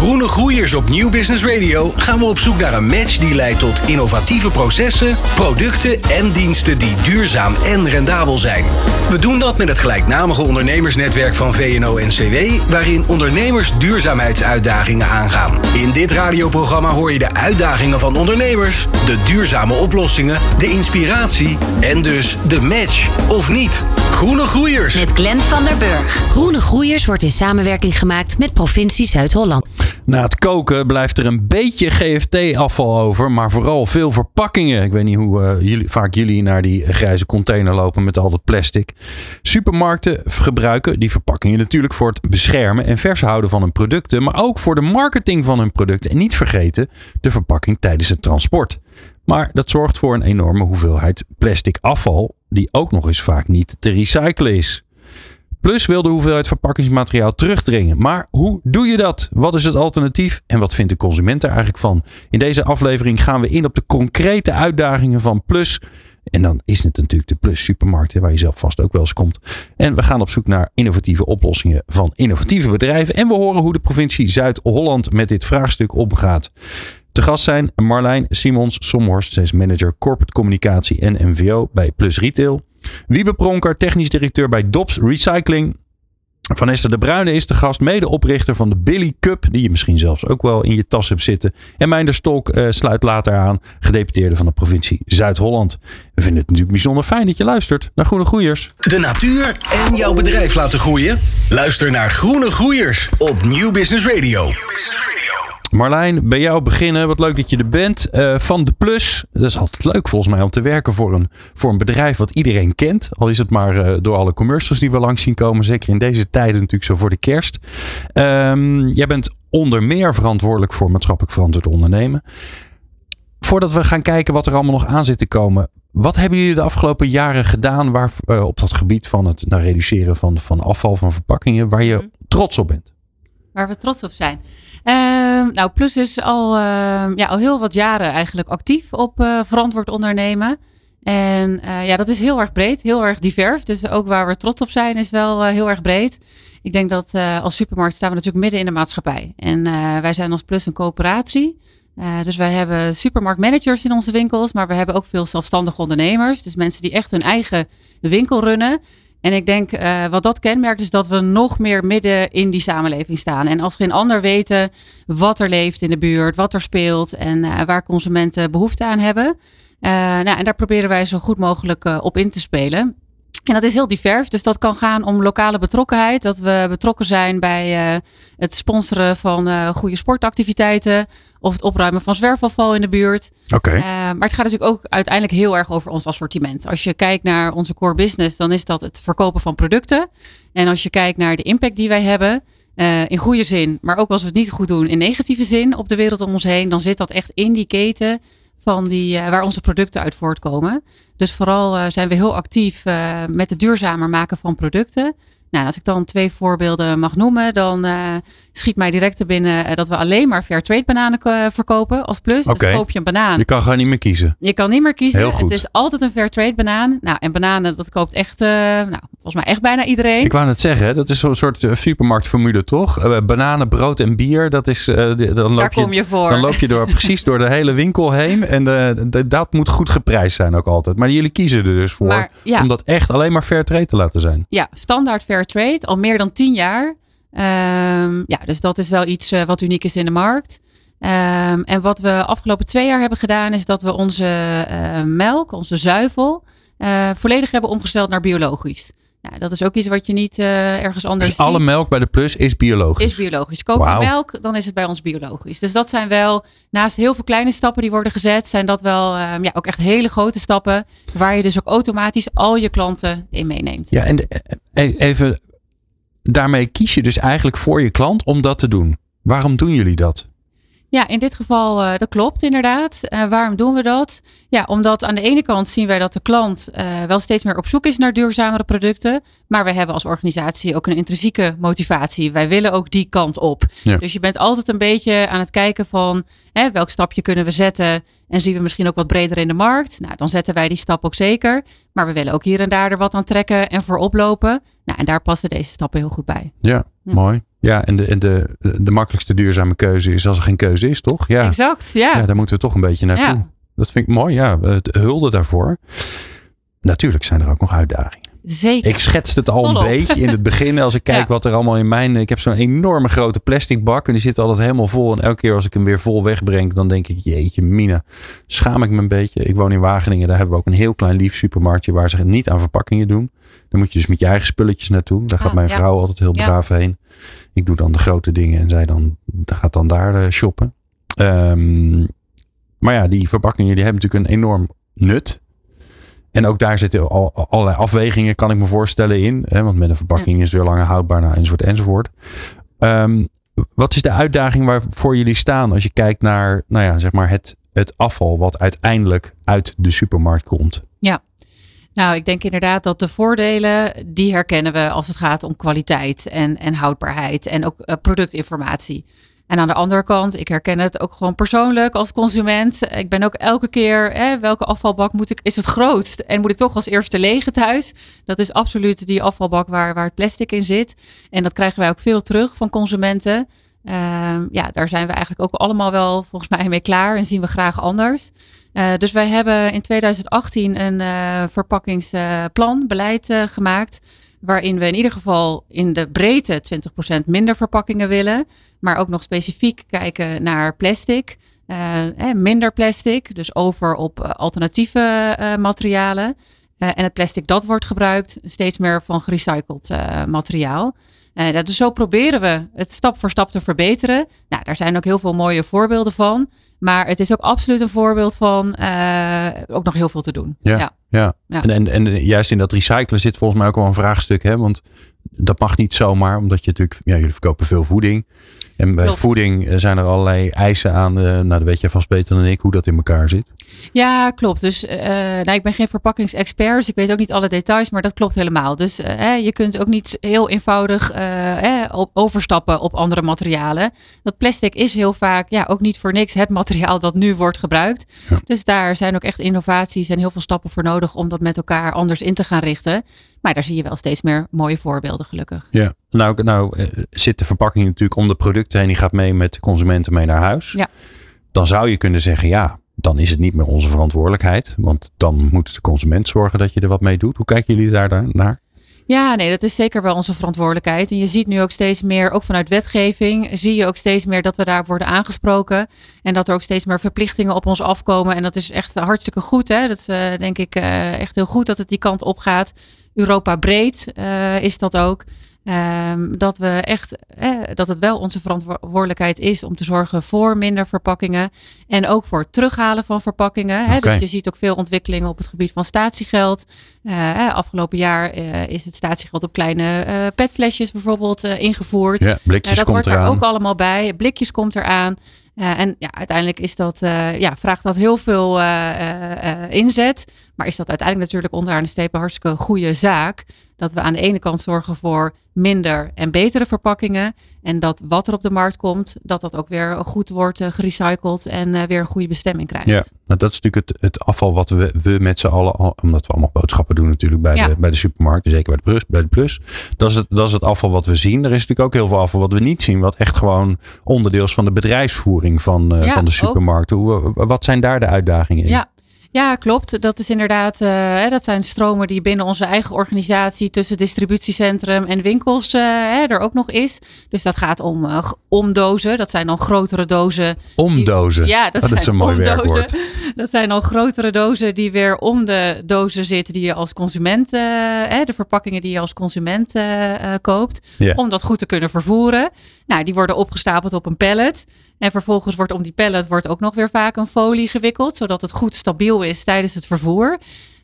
Groene Groeiers op Nieuw Business Radio gaan we op zoek naar een match die leidt tot innovatieve processen, producten en diensten die duurzaam en rendabel zijn. We doen dat met het gelijknamige ondernemersnetwerk van VNO-NCW, waarin ondernemers duurzaamheidsuitdagingen aangaan. In dit radioprogramma hoor je de uitdagingen van ondernemers, de duurzame oplossingen, de inspiratie en dus de match of niet. Groene Groeiers. Met Glenn van der Burg. Groene Groeiers wordt in samenwerking gemaakt met provincie Zuid-Holland. Na het koken blijft er een beetje GFT-afval over, maar vooral veel verpakkingen. Ik weet niet hoe eh, jullie, vaak jullie naar die grijze container lopen met al dat plastic. Supermarkten gebruiken die verpakkingen natuurlijk voor het beschermen en vers houden van hun producten, maar ook voor de marketing van hun producten. En niet vergeten de verpakking tijdens het transport. Maar dat zorgt voor een enorme hoeveelheid plastic afval, die ook nog eens vaak niet te recyclen is. Plus wil de hoeveelheid verpakkingsmateriaal terugdringen. Maar hoe doe je dat? Wat is het alternatief? En wat vindt de consument er eigenlijk van? In deze aflevering gaan we in op de concrete uitdagingen van Plus. En dan is het natuurlijk de Plus supermarkt, waar je zelf vast ook wel eens komt. En we gaan op zoek naar innovatieve oplossingen van innovatieve bedrijven. En we horen hoe de provincie Zuid-Holland met dit vraagstuk omgaat. Te gast zijn Marlijn Simons Somhorst, zij is manager corporate communicatie en MVO bij Plus Retail. Wiebe Pronker, technisch directeur bij Dops Recycling. Vanessa de Bruyne is de gast, medeoprichter van de Billy Cup, die je misschien zelfs ook wel in je tas hebt zitten. En Meinder Stolk uh, sluit later aan, gedeputeerde van de provincie Zuid-Holland. We vinden het natuurlijk bijzonder fijn dat je luistert naar Groene Groeiers. De natuur en jouw bedrijf laten groeien? Luister naar Groene Groeiers op Nieuw Business Radio. New Business Radio. Marlijn, bij jou beginnen. Wat leuk dat je er bent. Uh, van de Plus. Dat is altijd leuk volgens mij om te werken voor een, voor een bedrijf wat iedereen kent. Al is het maar uh, door alle commercials die we langs zien komen. Zeker in deze tijden natuurlijk zo voor de kerst. Um, jij bent onder meer verantwoordelijk voor maatschappelijk verantwoord ondernemen. Voordat we gaan kijken wat er allemaal nog aan zit te komen. Wat hebben jullie de afgelopen jaren gedaan waar, uh, op dat gebied van het nou, reduceren van, van afval, van verpakkingen, waar je trots op bent? Waar we trots op zijn. Uh, nou, Plus is al, uh, ja, al heel wat jaren eigenlijk actief op uh, verantwoord ondernemen. En eh, ja, dat is heel erg breed, heel erg divers. Dus ook waar we trots op zijn is wel heel erg breed. Ik denk dat als supermarkt staan we natuurlijk midden in de maatschappij. En wij zijn als Plus een coöperatie. dus wij hebben supermarktmanagers in onze winkels, maar we hebben ook veel zelfstandige ondernemers. Dus mensen die echt hun eigen winkel runnen. En ik denk uh, wat dat kenmerkt is dat we nog meer midden in die samenleving staan. En als geen ander weten wat er leeft in de buurt, wat er speelt en uh, waar consumenten behoefte aan hebben. Uh, nou, en daar proberen wij zo goed mogelijk op in te spelen. En dat is heel divers. Dus dat kan gaan om lokale betrokkenheid. Dat we betrokken zijn bij uh, het sponsoren van uh, goede sportactiviteiten. Of het opruimen van zwerfafval in de buurt. Oké. Okay. Uh, maar het gaat natuurlijk ook uiteindelijk heel erg over ons assortiment. Als je kijkt naar onze core business, dan is dat het verkopen van producten. En als je kijkt naar de impact die wij hebben. in goede zin, maar ook als we het niet goed doen in negatieve zin op de wereld om ons heen, dan zit dat echt in die keten van die, uh, waar onze producten uit voortkomen. Dus vooral uh, zijn we heel actief uh, met het duurzamer maken van producten. Nou, als ik dan twee voorbeelden mag noemen, dan uh, schiet mij direct te binnen uh, dat we alleen maar fair trade bananen uh, verkopen als plus. Okay. Dus koop je een banaan. Je kan gewoon niet meer kiezen. Je kan niet meer kiezen. Heel goed. Het is altijd een fair trade banaan. Nou, en bananen, dat koopt echt, nou, volgens mij echt bijna iedereen. Ik wou net zeggen, dat is zo'n soort supermarktformule, toch? bananen, brood en bier, dat is. dan loop Daar kom je voor. Dan loop je door, precies door de hele winkel heen. En dat moet goed geprijsd zijn ook altijd. Maar jullie kiezen er dus voor maar, ja. om dat echt alleen maar fair trade te laten zijn. Ja, standaard fair trade, al meer dan tien jaar. Um, ja, dus dat is wel iets uh, wat uniek is in de markt. Um, en wat we afgelopen twee jaar hebben gedaan, is dat we onze uh, melk, onze zuivel, uh, volledig hebben omgesteld naar biologisch. Ja, dat is ook iets wat je niet ergens anders dus alle ziet. melk bij de Plus is biologisch? Is biologisch. Koop je wow. melk, dan is het bij ons biologisch. Dus dat zijn wel, naast heel veel kleine stappen die worden gezet, zijn dat wel um, ja, ook echt hele grote stappen. Waar je dus ook automatisch al je klanten in meeneemt. Ja, en even daarmee kies je dus eigenlijk voor je klant om dat te doen. Waarom doen jullie dat? Ja, in dit geval, uh, dat klopt inderdaad. Uh, waarom doen we dat? Ja, omdat aan de ene kant zien wij dat de klant uh, wel steeds meer op zoek is naar duurzamere producten. Maar we hebben als organisatie ook een intrinsieke motivatie. Wij willen ook die kant op. Ja. Dus je bent altijd een beetje aan het kijken van hè, welk stapje kunnen we zetten. En zien we misschien ook wat breder in de markt. Nou, dan zetten wij die stap ook zeker. Maar we willen ook hier en daar er wat aan trekken en voor oplopen. Nou, en daar passen deze stappen heel goed bij. Ja, ja. mooi. Ja, en, de, en de, de makkelijkste duurzame keuze is als er geen keuze is, toch? Ja, exact. Ja, ja daar moeten we toch een beetje naartoe. Ja. Dat vind ik mooi, ja. Hulde daarvoor. Natuurlijk zijn er ook nog uitdagingen. Zeker. Ik schetste het al een beetje in het begin. Als ik kijk ja. wat er allemaal in mijn... Ik heb zo'n enorme grote plastic bak. En die zit altijd helemaal vol. En elke keer als ik hem weer vol wegbreng. Dan denk ik, jeetje mina. Schaam ik me een beetje. Ik woon in Wageningen. Daar hebben we ook een heel klein lief supermarktje. Waar ze het niet aan verpakkingen doen. Dan moet je dus met je eigen spulletjes naartoe. Daar gaat Ah, mijn ja. vrouw altijd heel braaf heen. Ik doe dan de grote dingen. En zij dan, gaat dan daar eh, shoppen. Ehm, maar ja, die verpakkingen die hebben natuurlijk een enorm nut. En ook daar zitten al, allerlei afwegingen, kan ik me voorstellen, in. Hè? Want met een verpakking is het weer langer houdbaar, nou, enzovoort, enzovoort. Um, wat is de uitdaging waarvoor jullie staan als je kijkt naar nou ja, zeg maar het, het afval wat uiteindelijk uit de supermarkt komt? Ja, nou, ik denk inderdaad dat de voordelen, die herkennen we als het gaat om kwaliteit en, en houdbaarheid en ook uh, productinformatie. En aan de andere kant, ik herken het ook gewoon persoonlijk als consument. Ik ben ook elke keer, hè, welke afvalbak moet ik, is het grootst? En moet ik toch als eerste lege thuis? Dat is absoluut die afvalbak waar, waar het plastic in zit. En dat krijgen wij ook veel terug van consumenten. Uh, ja, daar zijn we eigenlijk ook allemaal wel volgens mij mee klaar en zien we graag anders. Uh, dus wij hebben in 2018 een uh, verpakkingsplan, beleid uh, gemaakt. Waarin we in ieder geval in de breedte 20% minder verpakkingen willen. Maar ook nog specifiek kijken naar plastic. Eh, minder plastic, dus over op alternatieve uh, materialen. En het plastic dat wordt gebruikt, steeds meer van gerecycled materiaal. Dus zo proberen we het stap voor stap te verbeteren. Nou, daar zijn ook heel veel mooie voorbeelden van. Maar het is ook absoluut een voorbeeld van uh, ook nog heel veel te doen. Ja, ja. ja. ja. En, en, en, juist in dat recyclen zit volgens mij ook wel een vraagstuk. Hè? Want dat mag niet zomaar, omdat je natuurlijk, ja, jullie verkopen veel voeding. En bij Klopt. voeding zijn er allerlei eisen aan. Uh, nou, dat weet jij vast beter dan ik hoe dat in elkaar zit. Ja, klopt. Dus uh, nou, ik ben geen verpakkingsexpert, dus ik weet ook niet alle details, maar dat klopt helemaal. Dus uh, je kunt ook niet heel eenvoudig overstappen op andere materialen. Dat plastic is heel vaak, ja, ook niet voor niks het materiaal dat nu wordt gebruikt. Ja. Dus daar zijn ook echt innovaties en heel veel stappen voor nodig om dat met elkaar anders in te gaan richten. Maar daar zie je wel steeds meer mooie voorbeelden, gelukkig. Ja, nou, nou zit de verpakking natuurlijk om de producten heen. Die gaat mee met de consumenten mee naar huis. Ja. Dan zou je kunnen zeggen, ja, dan is het niet meer onze verantwoordelijkheid. Want dan moet de consument zorgen dat je er wat mee doet. Hoe kijken jullie daar naar? Ja, nee, dat is zeker wel onze verantwoordelijkheid. En je ziet nu ook steeds meer, ook vanuit wetgeving, zie je ook steeds meer dat we daar worden aangesproken. En dat er ook steeds meer verplichtingen op ons afkomen. En dat is echt hartstikke goed. Hè? Dat is uh, denk ik uh, echt heel goed dat het die kant op gaat. Europa breed uh, is dat ook. Um, dat we echt, eh, dat het wel onze verantwoordelijkheid is om te zorgen voor minder verpakkingen. En ook voor het terughalen van verpakkingen. Hè. Okay. Dus je ziet ook veel ontwikkelingen op het gebied van statiegeld. Uh, afgelopen jaar uh, is het statiegeld op kleine uh, petflesjes bijvoorbeeld ingevoerd. Ja, blikjes dat komt hoort er ook allemaal bij. Blikjes komt eraan. Uh, en ja, uiteindelijk is dat, uh, ja, vraagt dat heel veel uh, inzet. Maar is dat uiteindelijk natuurlijk onderaan de streep een hartstikke goede zaak. Dat we aan de ene kant zorgen voor minder en betere verpakkingen. En dat wat er op de markt komt, dat dat ook weer goed wordt gerecycled en weer een goede bestemming krijgt. Ja, nou, dat is natuurlijk het, het afval wat we, we met z'n allen, omdat we allemaal boodschappen doen natuurlijk bij, Ja. de, bij de supermarkt, zeker bij de, plus, bij de Plus. Dat is, het, dat is het afval wat we zien. Er is natuurlijk ook heel veel afval wat we niet zien, wat echt gewoon onderdeel is van de bedrijfsvoering van, uh, Ja, van de supermarkt. Hoe, wat zijn daar de uitdagingen in? Ja. Ja, klopt. Dat is inderdaad, uh, hè, dat zijn stromen die binnen onze eigen organisatie tussen distributiecentrum en winkels uh, hè, er ook nog is. Dus dat gaat om uh, omdozen. Dat zijn dan grotere dozen. Omdozen. Die, ja, dat, Oh, dat is een mooi omdozen. werkwoord. Dat zijn dan grotere dozen die weer om de dozen zitten die je als consument, de verpakkingen die je als consument koopt, om dat goed te kunnen vervoeren. Nou, die worden opgestapeld op een pallet. En vervolgens wordt om die pallet wordt ook nog weer vaak een folie gewikkeld, zodat het goed stabiel is tijdens het vervoer.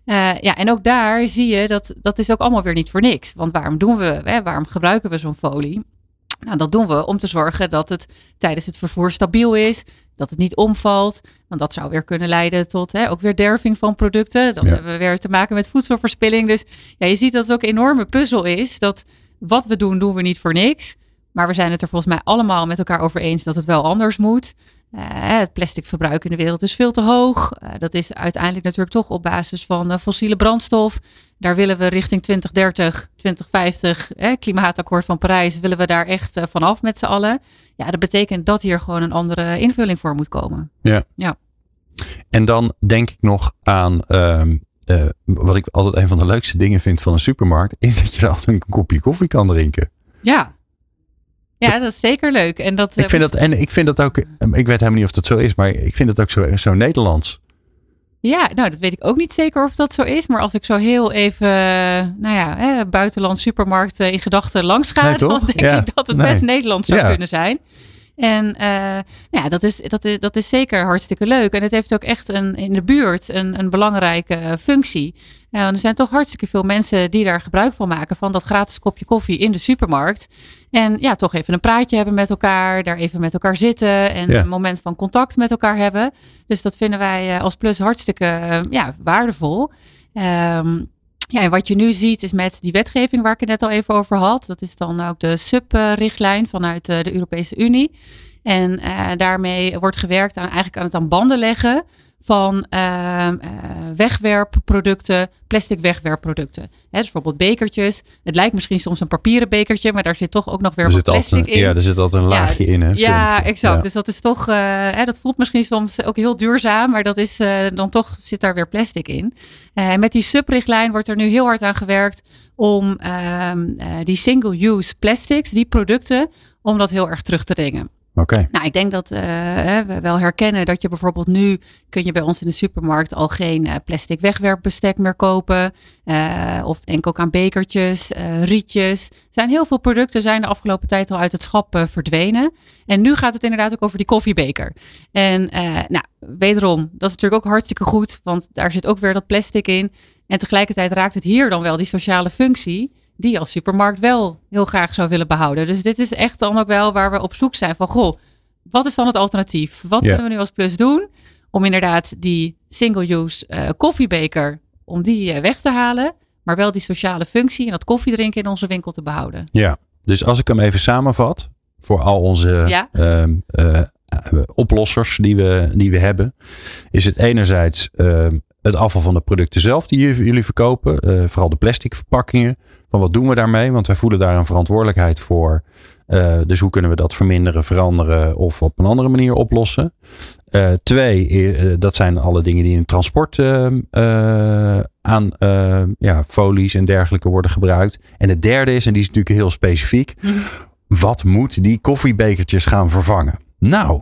Uh, ja, en ook daar zie je dat dat is ook allemaal weer niet voor niks. Want waarom doen we, hè, waarom gebruiken we zo'n folie? Nou, dat doen we om te zorgen dat het tijdens het vervoer stabiel is, dat het niet omvalt. Want dat zou weer kunnen leiden tot hè, ook weer derving van producten. Dan Ja. hebben we weer te maken met voedselverspilling. Dus ja, je ziet dat het ook een enorme puzzel is. Dat wat we doen, doen we niet voor niks. Maar we zijn het er volgens mij allemaal met elkaar over eens dat het wel anders moet. Eh, het plasticverbruik in de wereld is veel te hoog. Eh, dat is uiteindelijk natuurlijk toch op basis van eh, fossiele brandstof. Daar willen we richting 2030, 2050, eh, klimaatakkoord van Parijs, willen we daar echt vanaf met z'n allen. Ja, dat betekent dat hier gewoon een andere invulling voor moet komen. En dan denk ik nog aan ehm, eh, wat ik altijd een van de leukste dingen vind van een supermarkt, is dat je er altijd een kopje koffie kan drinken. Ja. Ja, dat is zeker leuk. En dat, Ik eh, vind dat, en ik vind dat ook, ik weet helemaal niet of dat zo is, maar ik vind dat ook zo, zo Nederlands. Ja, nou, dat weet ik ook niet zeker of dat zo is. Maar als ik zo heel even, eh, nou ja, hè, buitenland supermarkt eh, in gedachten langs ga, Nee, dan denk Ja, ik dat het nee. best Nederlands zou Ja. kunnen zijn. En eh, nou ja, dat is, dat, is, dat is zeker hartstikke leuk. En het heeft ook echt een, in de buurt een, een belangrijke eh, functie. Ja, want er zijn toch hartstikke veel mensen die daar gebruik van maken van dat gratis kopje koffie in de supermarkt. En ja, toch even een praatje hebben met elkaar, daar even met elkaar zitten en Ja. een moment van contact met elkaar hebben. Dus dat vinden wij eh, als plus hartstikke eh, ja, waardevol. Ehm, ja, en wat je nu ziet is met die wetgeving waar ik het net al even over had. Dat is dan ook de SUP-richtlijn vanuit eh, de Europese Unie. En eh, daarmee wordt gewerkt aan eigenlijk aan het aan banden leggen van eh, wegwerpproducten, plastic wegwerpproducten. Hè, dus bijvoorbeeld bekertjes. Het lijkt misschien soms een papieren bekertje, maar daar zit toch ook nog weer Er wat plastic een- in. ja, er zit altijd een Ja, laagje in. Hè, Ja, filmpje. exact. Ja. Dus dat is toch, eh, hè, dat voelt misschien soms ook heel duurzaam, maar dat is eh, dan toch zit daar weer plastic in. Eh, met die subrichtlijn wordt er nu heel hard aan gewerkt om ehm, eh, die single-use plastics, die producten, om dat heel erg terug te dringen. Oké. Nou, ik denk dat eh, we wel herkennen dat je bijvoorbeeld nu kun je bij ons in de supermarkt al geen eh, plastic wegwerpbestek meer kopen. Eh, of denk ook aan bekertjes, eh, rietjes. Er zijn heel veel producten zijn de afgelopen tijd al uit het schap verdwenen. En nu gaat het inderdaad ook over die koffiebeker. En nou, wederom, dat is natuurlijk ook hartstikke goed, want daar zit ook weer dat plastic in. En tegelijkertijd raakt het hier dan wel die sociale functie die je als supermarkt wel heel graag zou willen behouden. Dus dit is echt dan ook wel waar we op zoek zijn van, goh, wat is dan het alternatief? Wat Ja. kunnen we nu als plus doen om inderdaad die single-use eh, koffiebeker, om die eh, weg te halen, maar wel die sociale functie en dat koffiedrinken in onze winkel te behouden. Ja, dus als ik hem even samenvat voor al onze Ja. ehm, eh, eh, oplossers die we, die we hebben, is het enerzijds ehm, het afval van de producten zelf die jullie, verkopen, eh, vooral de plastic verpakkingen. Van wat doen we daarmee? Want wij voelen daar een verantwoordelijkheid voor. Eh, dus hoe kunnen we dat verminderen, veranderen of op een andere manier oplossen? Eh, twee, dat zijn alle dingen die in het transport aan ja, folies en dergelijke worden gebruikt. En het derde is, en die is natuurlijk heel specifiek, wat moet die koffiebekertjes gaan vervangen? Nou,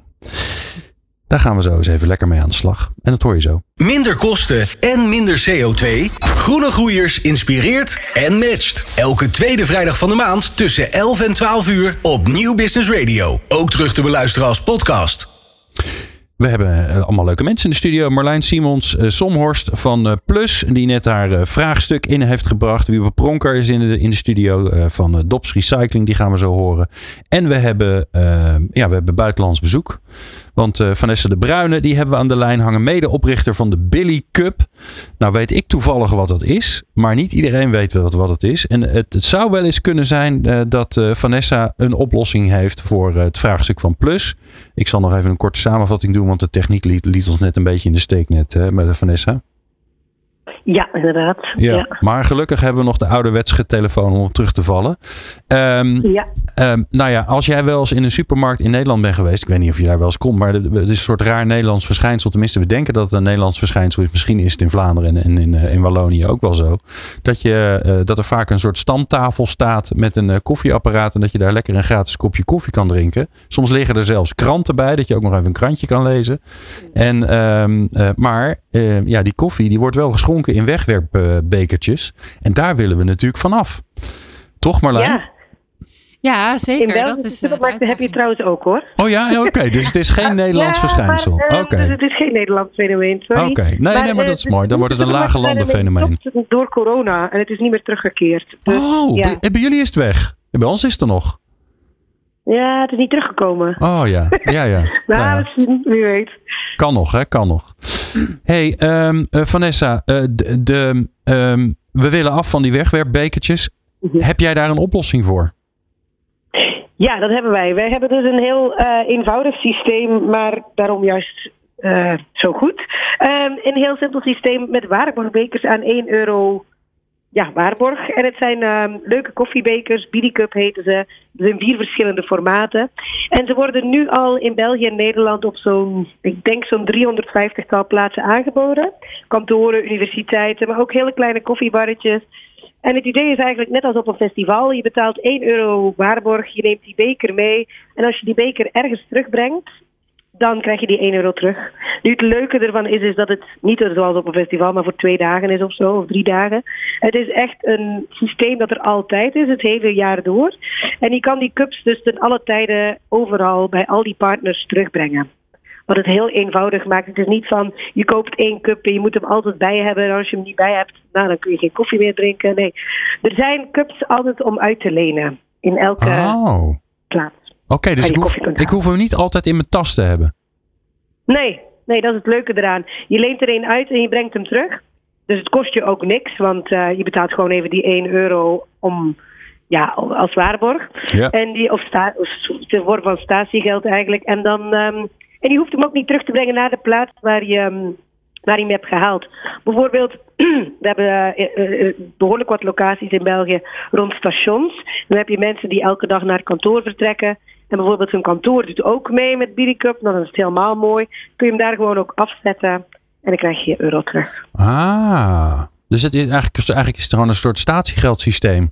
daar gaan we zo eens even lekker mee aan de slag. En dat hoor je zo. Minder kosten en minder CO2. Groene Groeiers inspireert en matcht. Elke tweede vrijdag van de maand tussen 11 en 12 uur op Nieuw Business Radio. Ook terug te beluisteren als podcast. We hebben eh, allemaal leuke mensen in de studio. Marlijn Simons, eh, Somhorst van eh, Plus, die net haar vraagstuk in heeft gebracht. Wiebe Pronker is in de, in de studio van Dops Recycling, die gaan we zo horen. En we hebben, ja, we hebben buitenlands bezoek. Want eh, Vanessa de Bruyne, die hebben we aan de lijn hangen. Medeoprichter van de Billy Cup. Nou weet ik toevallig wat dat is. Maar niet iedereen weet wat, wat het is. En het, het zou wel eens kunnen zijn eh, dat eh, Vanessa een oplossing heeft voor het vraagstuk van Plus. Ik zal nog even een korte samenvatting doen. Want de techniek liet, ons net een beetje in de steek net met Vanessa. Ja, inderdaad. Ja. Ja. Maar gelukkig hebben we nog de ouderwetse telefoon om op terug te vallen. Ehm, ja. Ehm, nou ja, als jij wel eens in een supermarkt in Nederland bent geweest. Ik weet niet of je daar wel eens komt. Maar het is een soort raar Nederlands verschijnsel. Tenminste, we denken dat het een Nederlands verschijnsel is. Misschien is het in Vlaanderen en in, in Wallonië ook wel zo. Dat, je, eh, dat er vaak een soort stamtafel staat met een eh, koffieapparaat. En dat je daar lekker een gratis kopje koffie kan drinken. Soms liggen er zelfs kranten bij. Dat je ook nog even een krantje kan lezen. En, ehm, eh, maar eh, ja, die koffie die wordt wel geschonken in wegwerpbekertjes. en daar willen we natuurlijk vanaf. Toch Marlijn? ja. Ja, In zeker. dat is, eh, supermarkten heb je trouwens ook hoor. Oh ja, oké. Dus het is geen Nederlands Ja, verschijnsel. maar, Oké. eh, Het is geen Nederlands fenomeen. Oké. Nee, nee, maar eh, dat is de- mooi. Dan de wordt het een lage landen fenomeen. Door corona en het is niet meer teruggekeerd. Dus, Oh, ja. bij, bij jullie is het weg. Bij ons is het er nog. Ja, het is niet teruggekomen. Oh ja, ja, ja. Nou, Ja, ja. misschien, wie weet. Kan nog, hè? Kan nog. hey, ehm, eh, Vanessa, eh, de, de, ehm, we willen af van die wegwerpbekertjes. Mhm. Heb jij daar een oplossing voor? Ja, dat hebben wij. Wij hebben dus een heel eh, eenvoudig systeem, maar daarom juist zo goed. Ehm, een heel simpel systeem met waarborgbekers aan 1 euro ja, waarborg. En het zijn ehm, leuke koffiebekers, Cup heten ze. Er zijn vier verschillende formaten. En ze worden nu al in België en Nederland op zo'n, ik denk zo'n 350-tal plaatsen aangeboden. Kantoren, universiteiten, maar ook hele kleine koffiebarretjes. En het idee is eigenlijk net als op een festival. Je betaalt 1 euro waarborg, je neemt die beker mee. En als je die beker ergens terugbrengt, dan krijg je die 1 euro terug. Nu het leuke ervan is, is dat het niet zoals op een festival, maar voor twee dagen is of zo, of drie dagen. Het is echt een systeem dat er altijd is, het hele jaar door. En je kan die cups dus ten alle tijden overal bij al die partners terugbrengen. Wat het heel eenvoudig maakt. Het is niet van je koopt één cup en je moet hem altijd bij hebben. En als je hem niet bij hebt, nou, dan kun je geen koffie meer drinken. Nee, er zijn cups altijd om uit te lenen. In elke Oh, oké. Plaats. dus ik hoef, ik hoef hem niet altijd in mijn tas te hebben. Nee, nee, dat is het leuke eraan. Je leent er een uit en je brengt hem terug. Dus het kost je ook niks, want eh, je betaalt gewoon even die 1 euro om, ja, als waarborg. Ja. En die, of, sta, vorm van statiegeld eigenlijk. En, dan, ehm, en je hoeft hem ook niet terug te brengen naar de plaats waar je, waar je hem hebt gehaald. Bijvoorbeeld, we hebben eh, eh, behoorlijk wat locaties in België rond stations. Dan heb je mensen die elke dag naar kantoor vertrekken. En bijvoorbeeld hun kantoor doet ook mee met Cup. Dan is het helemaal mooi. Kun je hem daar gewoon ook afzetten. En dan krijg je je euro terug. Ah, dus het is eigenlijk, eigenlijk is het gewoon een soort statiegeldsysteem.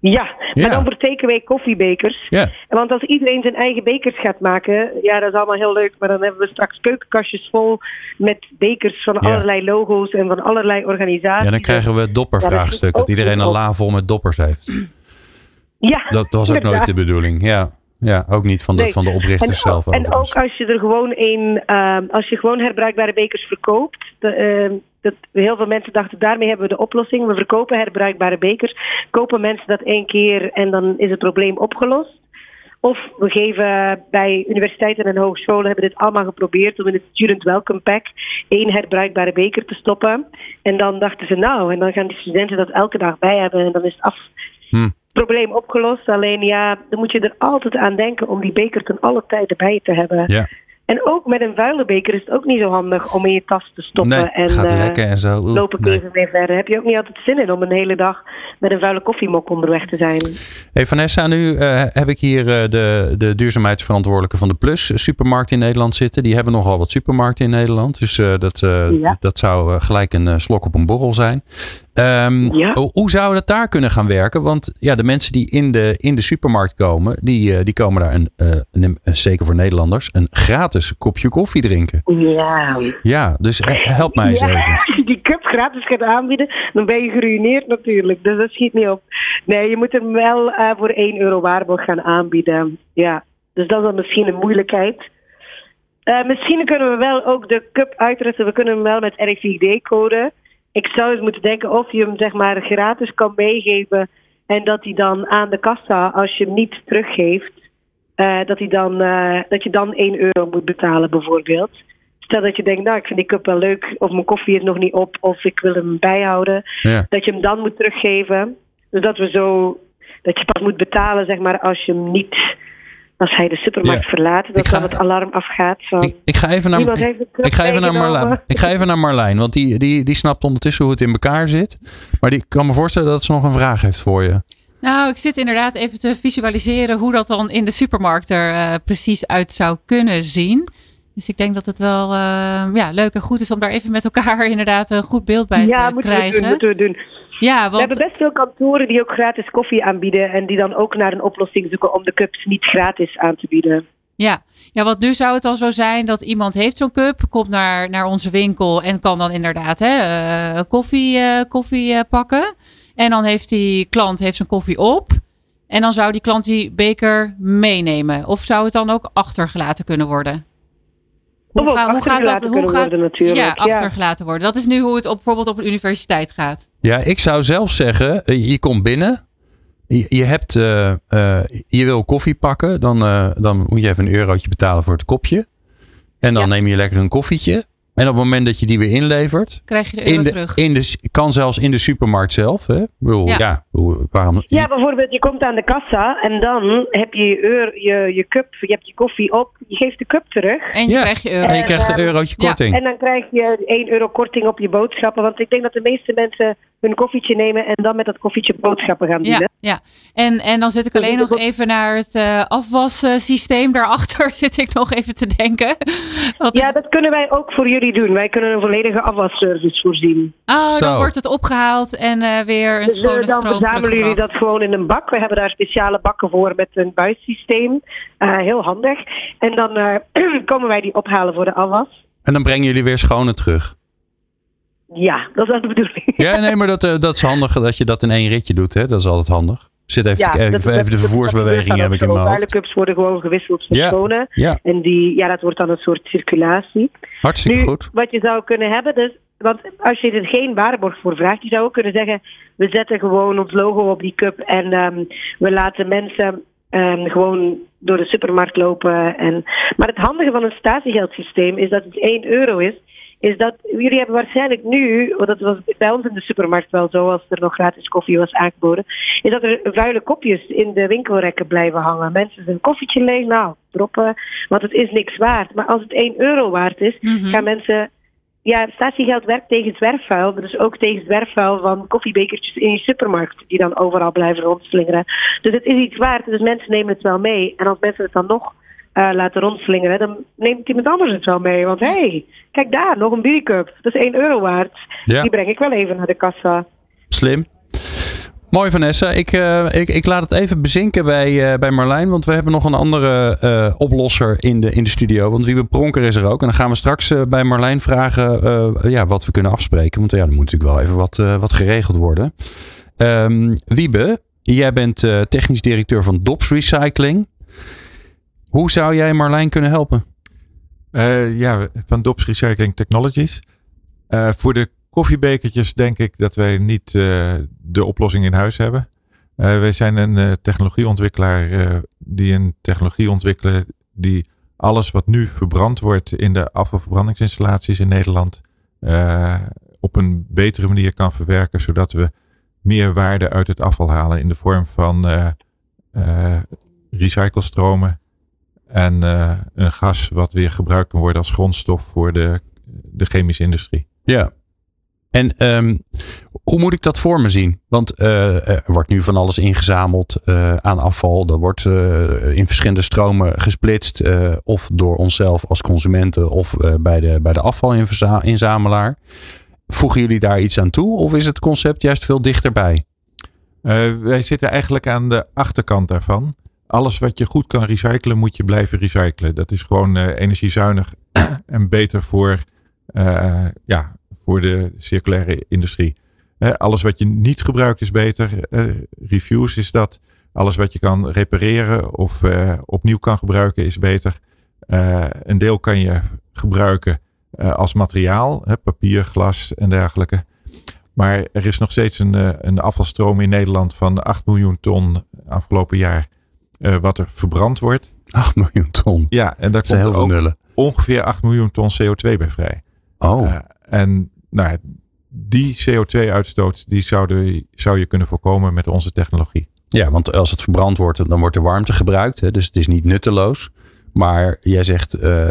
Ja, Ja. maar dan voor takeaway koffiebekers. Ja. Want als iedereen zijn eigen bekers gaat maken, ja, dat is allemaal heel leuk. Maar dan hebben we straks keukenkastjes vol met bekers van Ja. allerlei logo's en van allerlei organisaties. Ja, dan krijgen we het doppervraagstuk. Dat iedereen een la vol met doppers heeft. Ja, Dat was ook nooit de bedoeling. Ja, ja ook niet van de, Nee. van de oprichters zelf. en overigens. ook als je er gewoon een, ehm, als je gewoon herbruikbare bekers verkoopt. De, ehm, dat, heel veel mensen dachten, daarmee hebben we de oplossing. We verkopen herbruikbare bekers. Kopen mensen dat één keer en dan is het probleem opgelost. Of we geven bij universiteiten en hogescholen hebben dit allemaal geprobeerd om in het Student Welcome Pack één herbruikbare beker te stoppen. En dan dachten ze nou, en dan gaan die studenten dat elke dag bij hebben en dan is het af. Hm. Probleem opgelost. Alleen ja, dan moet je er altijd aan denken om die beker ten alle tijden bij te hebben. Ja. En ook met een vuile beker is het ook niet zo handig om in je tas te stoppen. Nee, en gaat eh, lekker en zo. Oeh, lopen nee. even mee verder. Heb je ook niet altijd zin in om een hele dag met een vuile koffiemok onderweg te zijn. Hey Vanessa, nu eh, heb ik hier eh, de, de duurzaamheidsverantwoordelijke van de Plus supermarkt in Nederland zitten. Die hebben nogal wat supermarkten in Nederland. Dus dat, Ja. dat zou gelijk een slok op een borrel zijn. Ehm, Ja. hoe- zou dat daar kunnen gaan werken? Want ja, de mensen die in de, in de supermarkt komen, die, eh, die komen daar, een, eh, een- een- zeker voor Nederlanders, een gratis kopje koffie drinken. Ja. Ja, dus help mij eens Ja, even. Als je die cup gratis gaat aanbieden, dan ben je geruineerd natuurlijk. Dus dat schiet niet op. Nee, je moet hem wel eh, voor 1 euro waarborg gaan aanbieden. Ja, dus dat is dan misschien een moeilijkheid. Misschien kunnen we wel ook de cup uitrusten. We kunnen hem wel met RFID-code. Ik zou eens moeten denken of je hem zeg maar gratis kan meegeven. En dat hij dan aan de kassa, als je hem niet teruggeeft, eh, dat, hij dan, eh, dat je dan 1 euro moet betalen bijvoorbeeld. Stel dat je denkt, nou ik vind die cup wel leuk, of mijn koffie is nog niet op, of ik wil hem bijhouden. Ja. Dat je hem dan moet teruggeven. Dus dat we zo, dat je pas moet betalen zeg maar als je hem niet, als hij de supermarkt Ja. verlaat. Dat Ik ga- dan het alarm afgaat van... Ik, ik ga even naar, ik, ik ga even naar. Marlijn. Ik ga even naar Marlijn, want die, die, die snapt ondertussen hoe het in elkaar zit. Maar die ik kan me voorstellen dat ze nog een vraag heeft voor je. Nou, ik zit inderdaad even te visualiseren hoe dat dan in de supermarkt er eh, precies uit zou kunnen zien. Dus ik denk dat het wel eh, ja, leuk en goed is om daar even met elkaar inderdaad een goed beeld bij ja, te moeten krijgen. doen, moeten we doen. Ja, We want hebben best veel kantoren die ook gratis koffie aanbieden en die dan ook naar een oplossing zoeken om de cups niet gratis aan te bieden. Ja. ja, want nu zou het dan zo zijn dat iemand heeft zo'n cup, komt naar, naar onze winkel en kan dan inderdaad hè, eh, koffie, eh, koffie eh, pakken. En dan heeft die klant heeft zijn koffie op. En dan zou die klant die beker meenemen. Of zou het dan ook achtergelaten kunnen worden? Of ook achtergelaten kunnen worden natuurlijk, Ja, ja. achtergelaten worden. Dat is nu hoe het op, bijvoorbeeld op een universiteit gaat. Ja, ik zou zelf zeggen, eh, je komt binnen. Je, je hebt, eh, eh, je wil koffie pakken, dan, eh, dan moet je even een eurotje betalen voor het kopje. En dan Ja. neem je lekker een koffietje. En op het moment dat je die weer inlevert, Krijg je de euro in de, terug. in de, kan zelfs in de supermarkt zelf. Hè? Ik bedoel, ja. Waarom? Ja, bijvoorbeeld, je komt aan de kassa en dan heb je je, je, je cup, je hebt je koffie op, je geeft de cup terug. en je Ja. krijgt je euro. en je krijgt een eurotje Ja. korting. En dan krijg je 1 euro korting op je boodschappen. Want ik denk dat de meeste mensen hun koffietje nemen en dan met dat koffietje boodschappen gaan doen. Ja. En, en dan zit ik alleen nog even naar het eh afwassysteem. Daarachter zit ik nog even te denken. Wat Ja, is- dat kunnen wij ook voor jullie doen. Wij kunnen een volledige afwasservice voorzien. oh, Zo. dan wordt het opgehaald en eh, weer een Dus eh, schone dan stroom verzamelen jullie dat gewoon in een bak. We hebben daar speciale bakken voor met een buissysteem. Eh, heel handig. En dan eh, komen wij die ophalen voor de afwas. En dan brengen jullie weer schone terug. Ja, dat is wel de bedoeling. Ja, nee, maar dat, eh, dat is handig dat je dat in één ritje doet. Hè? Dat is altijd handig. Zit even, Ja, te- even, dat- even dat- de vervoersbeweging heb ik in mijn hoofd. Vuile cups worden gewoon gewisseld met Ja. Ja, En die, ja, dat wordt dan een soort circulatie. hartstikke nu, goed. wat je zou kunnen hebben, dus, want als je er geen waarborg voor vraagt, je zou ook kunnen zeggen, we zetten gewoon ons logo op die cup en ehm, we laten mensen ehm, gewoon door de supermarkt lopen. En, maar het handige van een statiegeldsysteem is dat het 1 euro is. Is dat jullie hebben waarschijnlijk nu, want dat was bij ons in de supermarkt wel zo, als er nog gratis koffie was aangeboden, is dat er vuile kopjes in de winkelrekken blijven hangen. Mensen zijn koffietje leeg, nou, droppen, want het is niks waard. Maar als het 1 euro waard is, Mhm. gaan mensen. Ja, statiegeld werkt tegen zwerfvuil, maar dus ook tegen zwerfvuil van koffiebekertjes in je supermarkt, die dan overal blijven rondslingeren. Dus het is iets waard, dus mensen nemen het wel mee. En als mensen het dan nog eh, laten rondslingeren, dan neemt iemand anders het wel mee. Want hé, hey, kijk daar, nog een biercup. Dat is 1 euro waard. Ja. Die breng ik wel even naar de kassa. Slim. Mooi Vanessa. Ik, eh, ik, ik laat het even bezinken bij, eh, bij Marlijn. Want we hebben nog een andere oplosser in de, in de studio. Want Wiebe Pronker is er ook. En dan gaan we straks bij Marlijn vragen ja, wat we kunnen afspreken. Want ja, er moet natuurlijk wel even wat, wat geregeld worden. Ehm, Wiebe, jij bent technisch directeur van Dops Recycling. Hoe zou jij Marlijn kunnen helpen? Eh, ja, van Dops Recycling Technologies. Eh, voor de koffiebekertjes denk ik dat wij niet eh, de oplossing in huis hebben. Wij zijn een technologieontwikkelaar die een technologie ontwikkelen die alles wat nu verbrand wordt in de afvalverbrandingsinstallaties in Nederland op een betere manier kan verwerken, zodat we meer waarde uit het afval halen in de vorm van recyclestromen, en eh, een gas wat weer gebruikt kan worden als grondstof voor de, de chemische industrie. Ja. En ehm, hoe moet ik dat voor me zien? Want eh, er wordt nu van alles ingezameld eh, aan afval. Dat wordt in verschillende stromen gesplitst. of door onszelf als consumenten of bij, de, bij de afvalinzamelaar. Voegen jullie daar iets aan toe? Of is het concept juist veel dichterbij? Wij zitten eigenlijk aan de achterkant daarvan. Alles wat je goed kan recyclen, moet je blijven recyclen. Dat is gewoon eh, energiezuinig en beter voor, eh, ja, voor de circulaire industrie. Eh, alles wat je niet gebruikt is beter. Refuse is dat. Alles wat je kan repareren of opnieuw kan gebruiken is beter. Een deel kan je gebruiken als materiaal, hè, papier, glas en dergelijke. Maar er is nog steeds een, een afvalstroom in Nederland van 8 miljoen ton afgelopen jaar. Eh, wat er verbrand wordt. 8 miljoen ton. Ja, en daar komt ook nullen. ongeveer 8 miljoen ton CO2 bij vrij. Oh, Eh, en nou, die CO2-uitstoot die zouden, zou je kunnen voorkomen met onze technologie. ja, want als het verbrand wordt, dan wordt er warmte gebruikt. Hè, dus het is niet nutteloos. Maar jij zegt eh,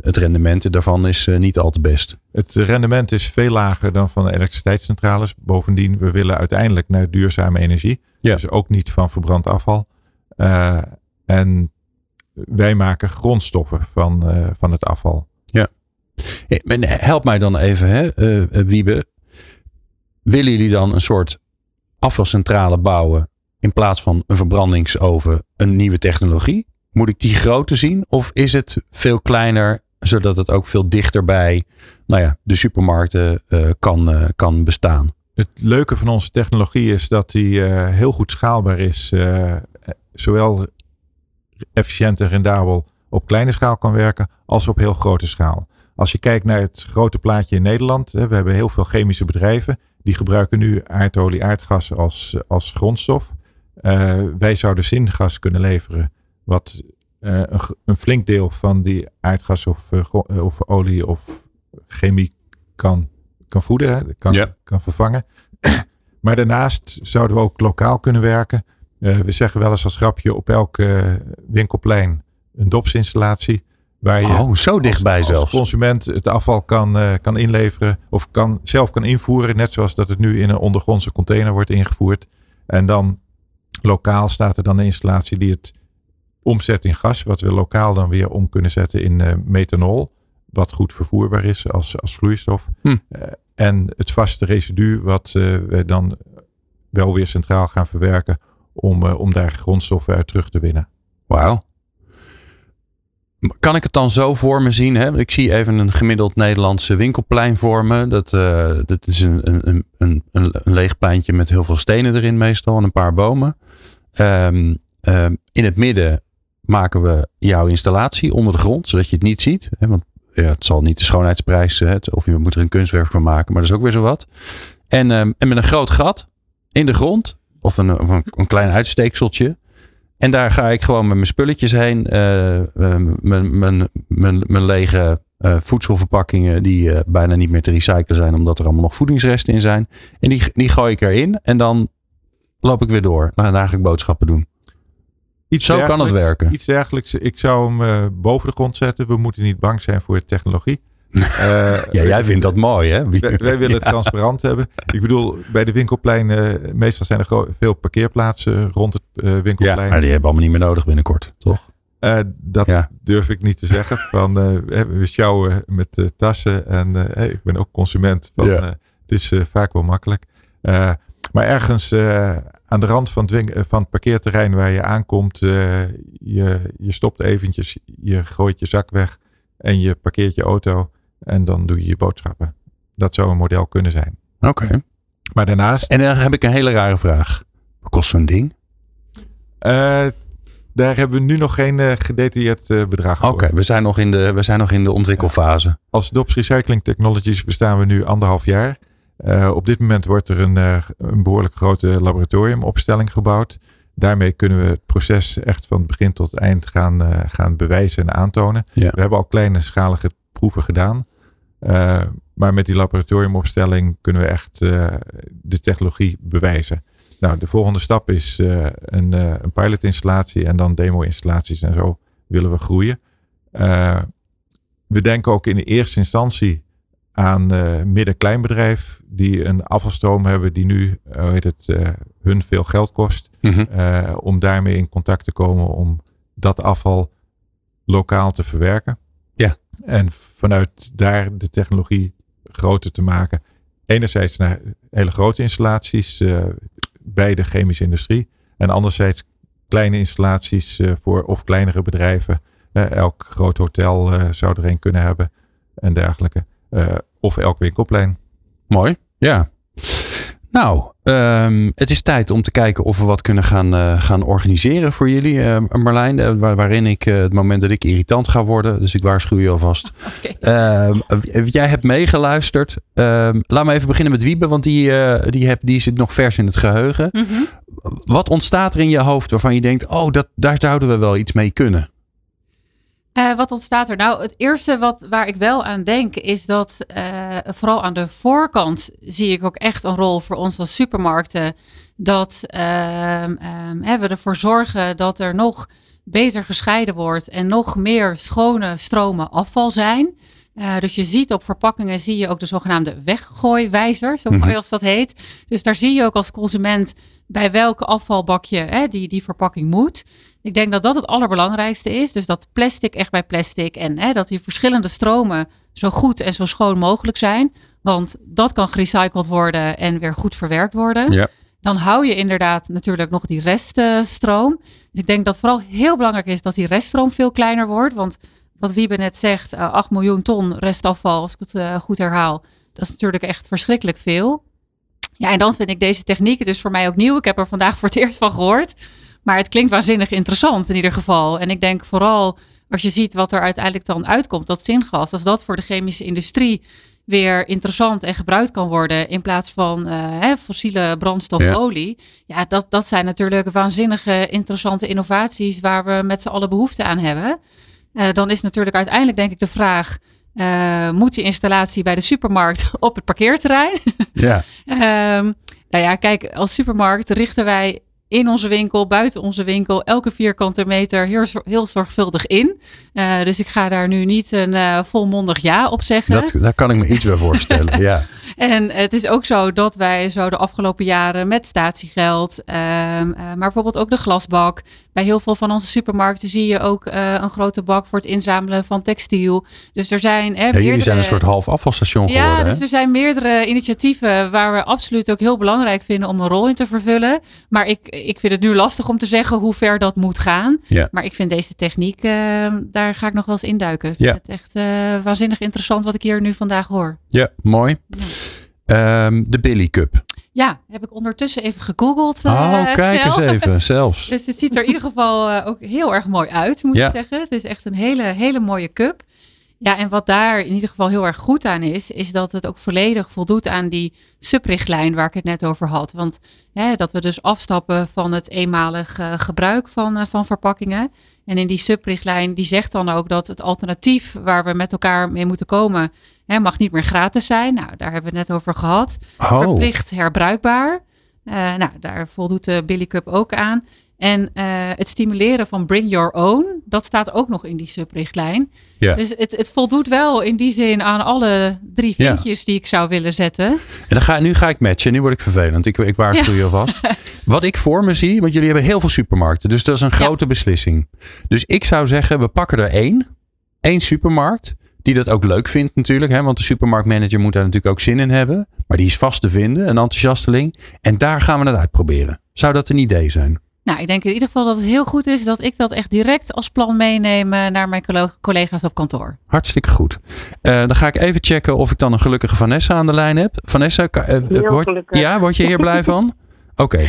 het rendement daarvan is niet al te best. Het rendement is veel lager dan van de elektriciteitscentrales. Bovendien, we willen uiteindelijk naar duurzame energie. Ja. Dus ook niet van verbrand afval. Eh, en wij maken grondstoffen van, eh, van het afval. Hey, maar Help mij dan even, hè, eh, eh, Wiebe. Willen jullie dan een soort afvalcentrale bouwen in plaats van een verbrandingsoven, een nieuwe technologie? Moet ik die groter zien? Of is het veel kleiner, zodat het ook veel dichter bij nou ja, de supermarkten eh, kan, eh, kan bestaan? Het leuke van onze technologie is dat die eh, heel goed schaalbaar is. Eh, zowel efficiënt en rendabel op kleine schaal kan werken, als op heel grote schaal. Als je kijkt naar het grote plaatje in Nederland, we hebben heel veel chemische bedrijven. Die gebruiken nu aardolie, aardgas als, als grondstof. wij zouden zingas kunnen leveren, wat een, een, flink deel van die aardgas of, of olie of chemie kan, kan voeden, kan, kan vervangen. maar daarnaast zouden we ook lokaal kunnen werken. We zeggen wel eens als grapje op elk winkelplein een dopsinstallatie. Waar je oh, zo dichtbij als, zelfs. Als consument het afval kan, uh, kan inleveren of kan, zelf kan invoeren. Net zoals dat het nu in een ondergrondse container wordt ingevoerd. En dan lokaal staat er dan een installatie die het omzet in gas. Wat we lokaal dan weer om kunnen zetten in methanol. Wat goed vervoerbaar is als, als vloeistof. Hm. En het vaste residu wat we dan wel weer centraal gaan verwerken. Om, om daar grondstoffen uit terug te winnen. Wauw. Kan ik het dan zo voor me zien? Hè? Ik zie even een gemiddeld Nederlandse winkelplein voor me. Dat, uh, dat is een, een, een, een, leeg pleintje met heel veel stenen erin meestal en een paar bomen. Um, um, in het midden maken we jouw installatie onder de grond, zodat je het niet ziet. Hè? Want ja, het zal niet de schoonheidsprijs, hè? of je moet er een kunstwerk van maken, maar dat is ook weer zo wat. En, um, en met een groot gat in de grond, of een, een, een klein uitsteekseltje, en daar ga ik gewoon met mijn spulletjes heen. Uh, mijn, mijn, mijn, mijn lege uh, voedselverpakkingen die uh, bijna niet meer te recyclen zijn. Omdat er allemaal nog voedingsresten in zijn. En die, die gooi ik erin. En dan loop ik weer door. Nou, dan ga ik boodschappen doen. Iets Zo kan het werken. Iets dergelijks. Ik zou hem boven de grond zetten. We moeten niet bang zijn voor technologie. Uh, ja, jij vindt dat mooi, hè? Wij, wij willen het transparant hebben. Ik bedoel, bij de winkelplein, uh, meestal zijn er veel parkeerplaatsen rond het uh, winkelplein. Ja, maar die hebben allemaal niet meer nodig binnenkort, toch? dat ja. durf ik niet te zeggen. Van, we sjouwen met tassen en hey, ik ben ook consument. Van, ja. het is vaak wel makkelijk. maar ergens aan de rand van het, van het parkeerterrein waar je aankomt, je, je stopt eventjes, je gooit je zak weg en je parkeert je auto. En dan doe je je boodschappen. Dat zou een model kunnen zijn. Oké. Okay. Maar daarnaast. En dan heb ik een hele rare vraag. Wat kost zo'n ding? Uh, daar hebben we nu nog geen uh, gedetailleerd uh, bedrag voor. Oké, we, zijn nog in de, we zijn nog in de ontwikkelfase. Ja. Als DOPS Recycling Technologies bestaan we nu anderhalf jaar. op dit moment wordt er een, een behoorlijk grote laboratoriumopstelling gebouwd. Daarmee kunnen we het proces echt van begin tot eind gaan, gaan bewijzen en aantonen. Ja. We hebben al kleine schalige proeven gedaan. Uh, maar met die laboratoriumopstelling kunnen we echt uh, de technologie bewijzen. Nou, de volgende stap is uh, een, een pilotinstallatie en dan demo-installaties en zo willen we groeien. we denken ook in de eerste instantie aan midden-kleinbedrijf die een afvalstroom hebben die nu heet het, hun veel geld kost. Mm -hmm. om daarmee in contact te komen om dat afval lokaal te verwerken. Ja. En vanuit daar de technologie groter te maken. Enerzijds naar hele grote installaties uh, bij de chemische industrie. En anderzijds kleine installaties uh, voor of kleinere bedrijven. Uh, elk groot hotel zou er een kunnen hebben en dergelijke. of elk winkelplein. Mooi, ja. Nou, um, het is tijd om te kijken of we wat kunnen gaan, uh, gaan organiseren voor jullie, uh, Marlijn. Uh, waar, waarin ik het moment dat ik irritant ga worden. Dus ik waarschuw je alvast. Okay. jij hebt meegeluisterd. Ehm, laat me even beginnen met Wiebe, want die, die, heb, die zit nog vers in het geheugen. Mm -hmm. Wat ontstaat er in je hoofd waarvan je denkt: oh, dat, daar zouden we wel iets mee kunnen? Uh, wat ontstaat er? Nou, het eerste wat, waar ik wel aan denk is dat uh, vooral aan de voorkant zie ik ook echt een rol voor ons als supermarkten. Dat uh, we ervoor zorgen dat er nog beter gescheiden wordt en nog meer schone stromen afval zijn. Uh, dus je ziet op verpakkingen zie je ook de zogenaamde weggooiwijzer, zo mooi mhm. als dat heet. Dus daar zie je ook als consument bij welke afvalbakje hè, die, die verpakking moet. Ik denk dat dat het allerbelangrijkste is. Dus dat plastic echt bij plastic en hè, dat die verschillende stromen zo goed en zo schoon mogelijk zijn. Want dat kan gerecycled worden en weer goed verwerkt worden. Ja. Dan hou je inderdaad natuurlijk nog die reststroom. Dus ik denk dat vooral heel belangrijk is dat die reststroom veel kleiner wordt. Want wat Wiebe net zegt, 8 eh, miljoen ton restafval, als ik het uh, goed herhaal. Dat is natuurlijk echt verschrikkelijk veel. Ja, en dan vind ik deze techniek dus voor mij ook nieuw. Ik heb er vandaag voor het eerst van gehoord. Maar het klinkt waanzinnig interessant in ieder geval. En ik denk vooral als je ziet wat er uiteindelijk dan uitkomt, dat zingas, als dat voor de chemische industrie weer interessant en gebruikt kan worden in plaats van eh, hè, fossiele brandstof, Ja. olie. Ja, dat, dat zijn natuurlijk waanzinnige interessante innovaties waar we met z'n allen behoefte aan hebben. Eh, dan is natuurlijk uiteindelijk denk ik de vraag, eh, moet die installatie bij de supermarkt op het parkeerterrein? Ja. Ehm, nou ja, kijk, als supermarkt richten wij in onze winkel, buiten onze winkel, elke vierkante meter heel, heel zorgvuldig in. Eh, dus ik ga daar nu niet een eh, volmondig ja op zeggen. Dat, daar kan ik me iets bij voorstellen. Ja. En het is ook zo dat wij zo de afgelopen jaren met statiegeld, ehm, eh, maar bijvoorbeeld ook de glasbak. Bij heel veel van onze supermarkten zie je ook eh, een grote bak voor het inzamelen van textiel. Dus er zijn. Hè, Ja, jullie zijn een soort half afvalstation geworden. ja, hè? dus er zijn meerdere initiatieven waar we absoluut ook heel belangrijk vinden om een rol in te vervullen. Maar ik, ik vind het nu lastig om te zeggen hoe ver dat moet gaan. Ja. Maar ik vind deze techniek, eh, daar ga ik nog wel eens induiken. Ik Ja. Het echt eh, waanzinnig interessant wat ik hier nu vandaag hoor. Ja, mooi. Ehm, de Billy Cup. Ja, heb ik ondertussen even gegoogeld. eh, oh, kijk snel. eens even, zelfs. Dus het ziet er in ieder geval eh, ook heel erg mooi uit, moet Ja. ik zeggen. Het is echt een hele, hele mooie cup. Ja, en wat daar in ieder geval heel erg goed aan is, is dat het ook volledig voldoet aan die subrichtlijn waar ik het net over had. Want hè, dat we dus afstappen van het eenmalig eh, gebruik van, van verpakkingen. En in die subrichtlijn, die zegt dan ook dat het alternatief waar we met elkaar mee moeten komen, hè, mag niet meer gratis zijn. Nou, daar hebben we het net over gehad. Oh, Verplicht herbruikbaar. Eh, nou, daar voldoet de Billy Cup ook aan. En eh, het stimuleren van bring your own, dat staat ook nog in die subrichtlijn. Ja. Dus het, het voldoet wel in die zin aan alle drie Ja. vinkjes die ik zou willen zetten. en dan ga, nu ga ik matchen. Nu word ik vervelend. Ik, ik waarschuw je alvast. Wat ik voor me zie, want jullie hebben heel veel supermarkten. Dus dat is een grote beslissing. Dus ik zou zeggen, we pakken er één. Eén supermarkt. Die dat ook leuk vindt natuurlijk. Hè, want de supermarktmanager moet daar natuurlijk ook zin in hebben. Maar die is vast te vinden, een enthousiasteling. En daar gaan we het uitproberen. Zou dat een idee zijn? Nou, ik denk in ieder geval dat het heel goed is dat ik dat echt direct als plan meeneem naar mijn collega's op kantoor. Hartstikke goed. Eh, dan ga ik even checken of ik dan een gelukkige Vanessa aan de lijn heb. Vanessa, Heel word, ja, word je hier blij van? Oké.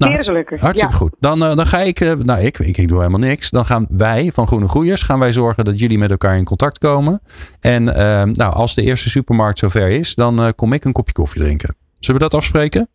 Nou. Hartstikke ja. goed. Dan, eh, dan ga ik, eh, nou ik, ik, ik doe helemaal niks. Dan gaan wij van Groene Groeiers, gaan wij zorgen dat jullie met elkaar in contact komen. En eh, nou, als de eerste supermarkt zover is, dan eh, kom ik een kopje koffie drinken. Zullen we dat afspreken?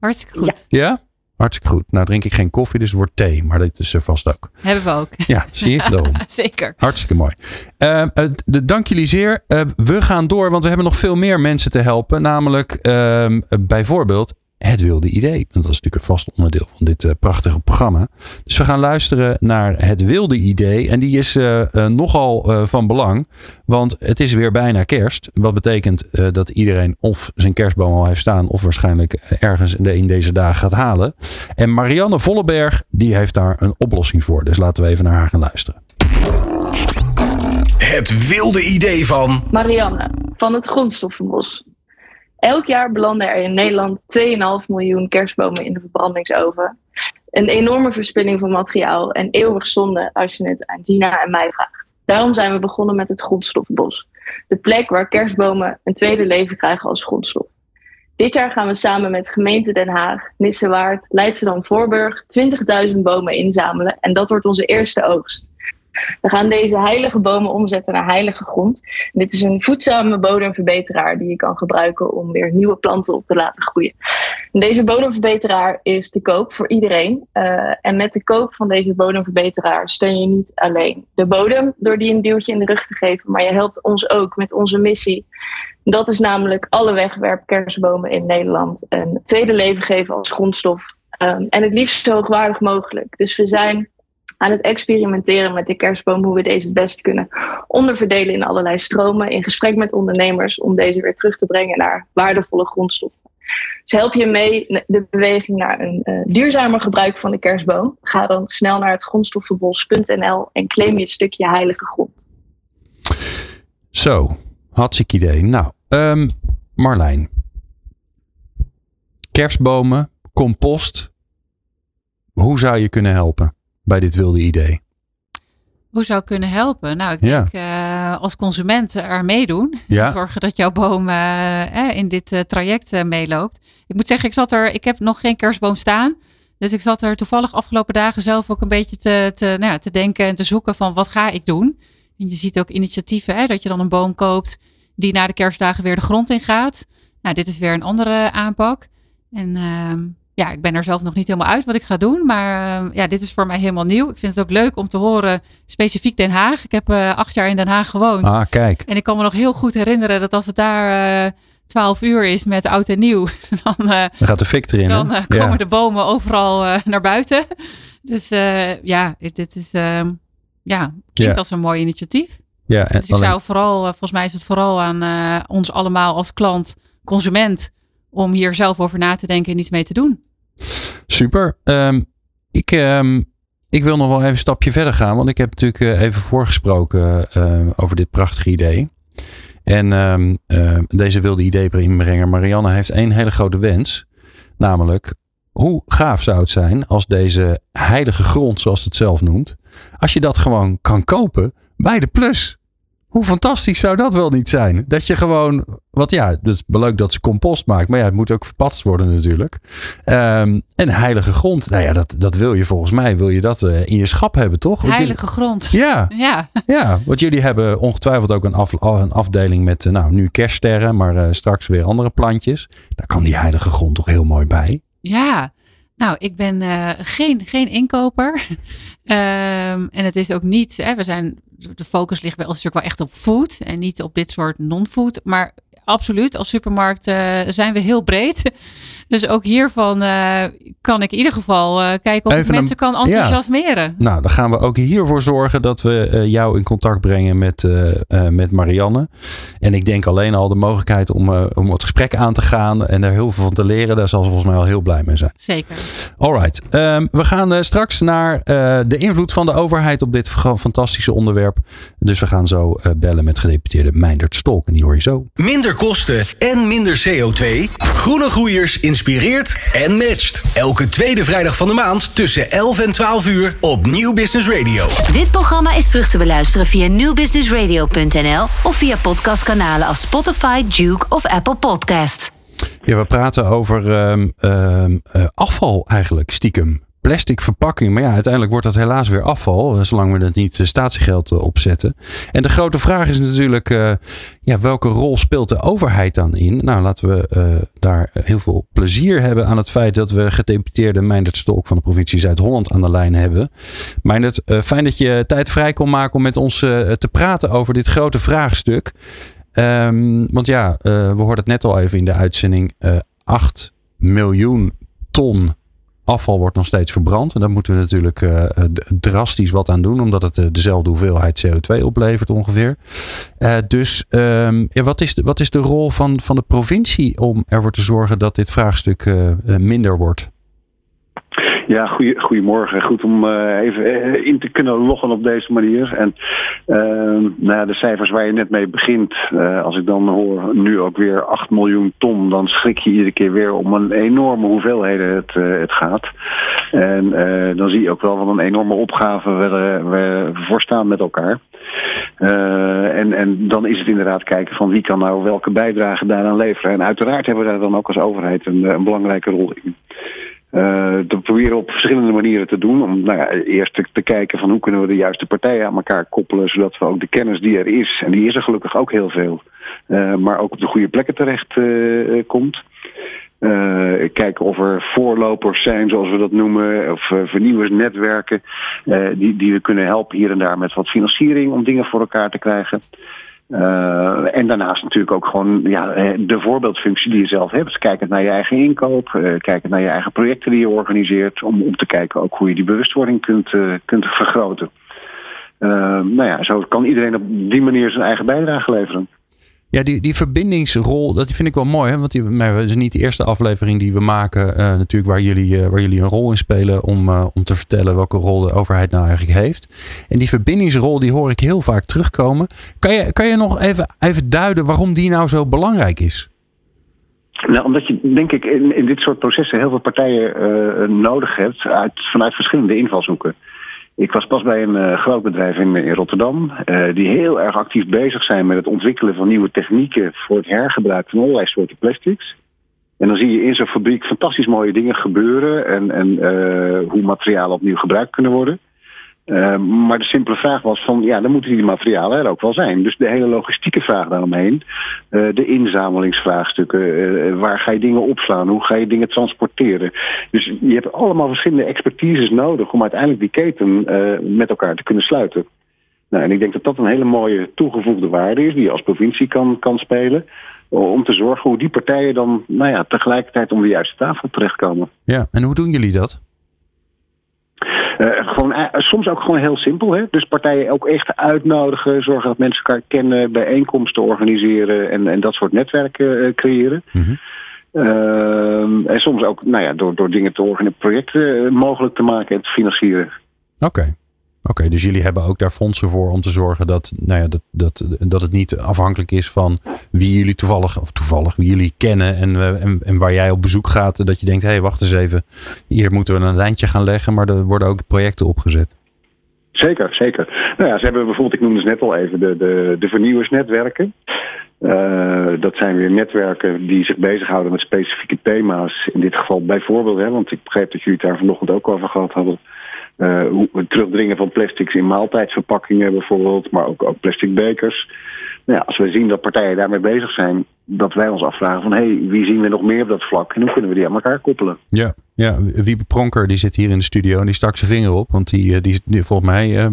Hartstikke goed. Ja? Hartstikke goed. Nou drink ik geen koffie, dus het wordt thee. Maar dat is er vast ook. Hebben we ook. Ja, zie je? Daarom. Zeker. Hartstikke mooi. Eh, eh, de- dank jullie zeer. Eh, we gaan door, want we hebben nog veel meer mensen te helpen. Namelijk ehm, bijvoorbeeld het wilde idee. Want dat is natuurlijk een vast onderdeel van dit eh, prachtige programma. Dus we gaan luisteren naar het wilde idee. En die is eh, eh, nogal eh, van belang. Want het is weer bijna kerst. Wat betekent eh, dat iedereen of zijn kerstboom al heeft staan. Of waarschijnlijk ergens in, de, in deze dagen gaat halen. En Marianne Volleberg die heeft daar een oplossing voor. Dus laten we even naar haar gaan luisteren. Het wilde idee van Marianne van het Grondstoffenbos. Elk jaar belanden er in Nederland 2,5 miljoen kerstbomen in de verbrandingsoven. Een enorme verspilling van materiaal en eeuwig zonde als je het aan Gina en mij vraagt. Daarom zijn we begonnen met het Grondstoffenbos. De plek waar kerstbomen een tweede leven krijgen als grondstof. Dit jaar gaan we samen met gemeente Den Haag, Nissewaard, Leidschendam-Voorburg 20.000 bomen inzamelen en dat wordt onze eerste oogst. We gaan deze heilige bomen omzetten naar heilige grond. Dit is een voedzame bodemverbeteraar die je kan gebruiken om weer nieuwe planten op te laten groeien. En deze bodemverbeteraar is te koop voor iedereen. Eh, en met de koop van deze bodemverbeteraar steun je niet alleen de bodem door die een duwtje in de rug te geven, maar je helpt ons ook met onze missie. Dat is namelijk alle wegwerpkerstbomen in Nederland een tweede leven geven als grondstof. Um, en het liefst zo hoogwaardig mogelijk. Dus we zijn aan het experimenteren met de kerstboom, hoe we deze het best kunnen onderverdelen in allerlei stromen, in gesprek met ondernemers om deze weer terug te brengen naar waardevolle grondstoffen. Dus help je mee de beweging naar een uh, duurzamer gebruik van de kerstboom? Ga dan snel naar het grondstoffenbos.nl en claim je stukje heilige grond. Zo, hartstikke idee. Nou, um, Marlijn. Kerstbomen, compost. Hoe zou je kunnen helpen bij dit wilde idee? Hoe zou ik kunnen helpen? Nou, ik denk ja. uh, als consument er meedoen. Ja. Zorgen dat jouw boom uh, in dit uh, traject meeloopt. Ik moet zeggen, ik zat er, ik heb nog geen kerstboom staan. Dus ik zat er toevallig afgelopen dagen zelf ook een beetje te, te, nou ja, te denken en te zoeken van wat ga ik doen. En je ziet ook initiatieven, hè, dat je dan een boom koopt die na de kerstdagen weer de grond in gaat. Nou, dit is weer een andere aanpak. En ehm, ja, ik ben er zelf nog niet helemaal uit wat ik ga doen. Maar ehm, ja, dit is voor mij helemaal nieuw. Ik vind het ook leuk om te horen, specifiek Den Haag. Ik heb uh, acht jaar in Den Haag gewoond. Ah, kijk. En ik kan me nog heel goed herinneren dat als het daar... Uh, 12 uur is met oud en nieuw, dan, uh, dan gaat de fik erin. Dan uh, komen ja. de bomen overal uh, naar buiten. Dus ja, dit is ehm, ja, klinkt ja. als een mooi initiatief. Ja, en dus ik alleen... zou vooral, volgens mij is het vooral aan ons allemaal als klant, consument, om hier zelf over na te denken en iets mee te doen. Super. Um, ik, um, ik wil nog wel even een stapje verder gaan, want ik heb natuurlijk even voorgesproken uh, over dit prachtige idee. En um, uh, deze wilde idee inbrengen. Marianne heeft één hele grote wens. Namelijk, hoe gaaf zou het zijn als deze heilige grond, zoals het zelf noemt, als je dat gewoon kan kopen bij de Plus. Hoe fantastisch zou dat wel niet zijn? Dat je gewoon, wat ja, is leuk dat ze compost maakt, maar ja, het moet ook verpatst worden natuurlijk. Um, en heilige grond, nou ja, dat, dat wil je volgens mij, wil je dat uh, in je schap hebben, toch? Heilige grond. Ja, ja. ja, want jullie hebben ongetwijfeld ook een, af, een afdeling met, uh, nou, nu kerststerren, maar uh, straks weer andere plantjes. Daar kan die heilige grond toch heel mooi bij. Ja, nou, ik ben uh, geen, geen inkoper. um, en het is ook niet, hè, we zijn, de focus ligt bij ons natuurlijk wel echt op food en niet op dit soort non-food. Maar absoluut, als supermarkt uh, zijn we heel breed. Dus ook hiervan uh, kan ik in ieder geval uh, kijken of Even ik mensen een- kan enthousiasmeren. Ja. Nou, dan gaan we ook hiervoor zorgen dat we eh, jou in contact brengen met, eh, eh, met Marianne. En ik denk alleen al de mogelijkheid om, eh, om het gesprek aan te gaan en er heel veel van te leren. Daar zal ze volgens mij al heel blij mee zijn. Zeker. Alright, um, we gaan uh, straks naar uh, de invloed van de overheid op dit fantastische onderwerp. Dus we gaan zo uh, bellen met gedeputeerde Meindert Stolk. En die hoor je zo. Minder kosten en minder CO2. Groene Groeiers inspireert en matcht. Elke tweede vrijdag van de maand tussen 11 en 12 uur op Nieuw Business Radio. Dit programma is terug te beluisteren via nieuwbusinessradio.nl of via podcastkanalen als Spotify, Duke of Apple Podcasts. Ja, we praten over um, um, uh, afval eigenlijk, stiekem. Plastic verpakking. Maar ja, uiteindelijk wordt dat helaas weer afval. eh, Zolang we het niet uh, statiegeld uh, opzetten. En de grote vraag is natuurlijk. Ja, welke rol speelt de overheid dan in? Nou, laten we daar heel veel plezier hebben aan het feit dat we gedeputeerde Meindert Stolk van de provincie Zuid-Holland aan de lijn hebben. Meindert, fijn dat je tijd vrij kon maken om met ons te praten over dit grote vraagstuk. Um, want ja, we hoorden het net al even in de uitzending. Uh, 8 miljoen ton afval wordt nog steeds verbrand. En daar moeten we natuurlijk uh, drastisch wat aan doen. Omdat het uh, dezelfde hoeveelheid CO2 oplevert ongeveer. Dus um, ja, wat, is de, wat is de rol van, van de provincie om ervoor te zorgen dat dit vraagstuk minder wordt? Ja, goeie, goedemorgen. Goed om uh, even uh, in te kunnen loggen op deze manier. En uh, nou ja, de cijfers waar je net mee begint, als ik dan hoor nu ook weer 8 miljoen ton, dan schrik je iedere keer weer om een enorme hoeveelheden het, het gaat. En dan zie je ook wel wat een enorme opgave we, we voor staan met elkaar. en, en dan is het inderdaad kijken van wie kan nou welke bijdrage daaraan leveren. En uiteraard hebben we daar dan ook als overheid een, een belangrijke rol in. Uh, dat proberen op verschillende manieren te doen. Om nou ja, eerst te, kijken van hoe kunnen we de juiste partijen aan elkaar koppelen. Zodat we ook de kennis die er is, en die is er gelukkig ook heel veel. Uh, maar ook op de goede plekken terecht uh, komt. kijken of er voorlopers zijn, zoals we dat noemen. Of vernieuwersnetwerken. die, die we kunnen helpen hier en daar met wat financiering om dingen voor elkaar te krijgen. Uh, en daarnaast natuurlijk ook gewoon ja, de voorbeeldfunctie die je zelf hebt. Kijkend naar je eigen inkoop, uh, kijkend naar je eigen projecten die je organiseert. Om, om te kijken ook hoe je die bewustwording kunt, kunt vergroten. nou ja, zo kan iedereen op die manier zijn eigen bijdrage leveren. Ja, die, die verbindingsrol, dat vind ik wel mooi. Hè? Want die, maar het is niet de eerste aflevering die we maken, uh, natuurlijk, waar jullie, uh, waar jullie een rol in spelen om, uh, om te vertellen welke rol de overheid nou eigenlijk heeft. En die verbindingsrol, die hoor ik heel vaak terugkomen. Kan je, kan je nog even, even duiden waarom die nou zo belangrijk is? Nou, omdat je, denk ik, in, in dit soort processen heel veel partijen nodig hebt uit, vanuit verschillende invalshoeken. Ik was pas bij een uh, groot bedrijf in, in Rotterdam, uh, die heel erg actief bezig zijn met het ontwikkelen van nieuwe technieken voor het hergebruik van allerlei soorten plastics. En dan zie je in zo'n fabriek fantastisch mooie dingen gebeuren en, en uh, hoe materialen opnieuw gebruikt kunnen worden. Uh, maar de simpele vraag was van, ja, dan moeten die materialen er ook wel zijn. Dus de hele logistieke vraag daaromheen, uh, de inzamelingsvraagstukken, uh, waar ga je dingen opslaan, hoe ga je dingen transporteren. Dus je hebt allemaal verschillende expertises nodig om uiteindelijk die keten met elkaar te kunnen sluiten. Nou, en ik denk dat dat een hele mooie toegevoegde waarde is die je als provincie kan, kan spelen. Om te zorgen hoe die partijen dan nou ja, tegelijkertijd om de juiste tafel terechtkomen. Ja, en hoe doen jullie dat? Uh, gewoon, uh, soms ook gewoon heel simpel. Hè? Dus partijen ook echt uitnodigen, zorgen dat mensen elkaar kennen, bijeenkomsten organiseren en, en dat soort netwerken uh, creëren. Mm -hmm. en soms ook nou ja, door, door dingen te organiseren, projecten mogelijk te maken en te financieren. Oké. Okay. Oké, dus jullie hebben ook daar fondsen voor om te zorgen dat, nou ja, dat, dat, dat het niet afhankelijk is van wie jullie toevallig, of toevallig, wie jullie kennen en, en, en waar jij op bezoek gaat. Dat je denkt, hé, hey, wacht eens even, hier moeten we een lijntje gaan leggen, maar er worden ook projecten opgezet. Zeker, zeker. Nou ja, ze hebben bijvoorbeeld, ik noemde het net al even, de, de, de vernieuwersnetwerken. Uh, dat zijn weer netwerken die zich bezighouden met specifieke thema's. In dit geval bijvoorbeeld, hè, want ik begreep dat jullie het daar vanochtend ook over gehad hadden. Uh, het terugdringen van plastics in maaltijdverpakkingen bijvoorbeeld, maar ook, ook plastic bekers. Nou ja, als we zien dat partijen daarmee bezig zijn, dat wij ons afvragen van hé, hey, wie zien we nog meer op dat vlak en hoe kunnen we die aan elkaar koppelen? Ja, ja. Wiebe Pronker die zit hier in de studio en die stak zijn vinger op, want die, die, die volgens mij, uh,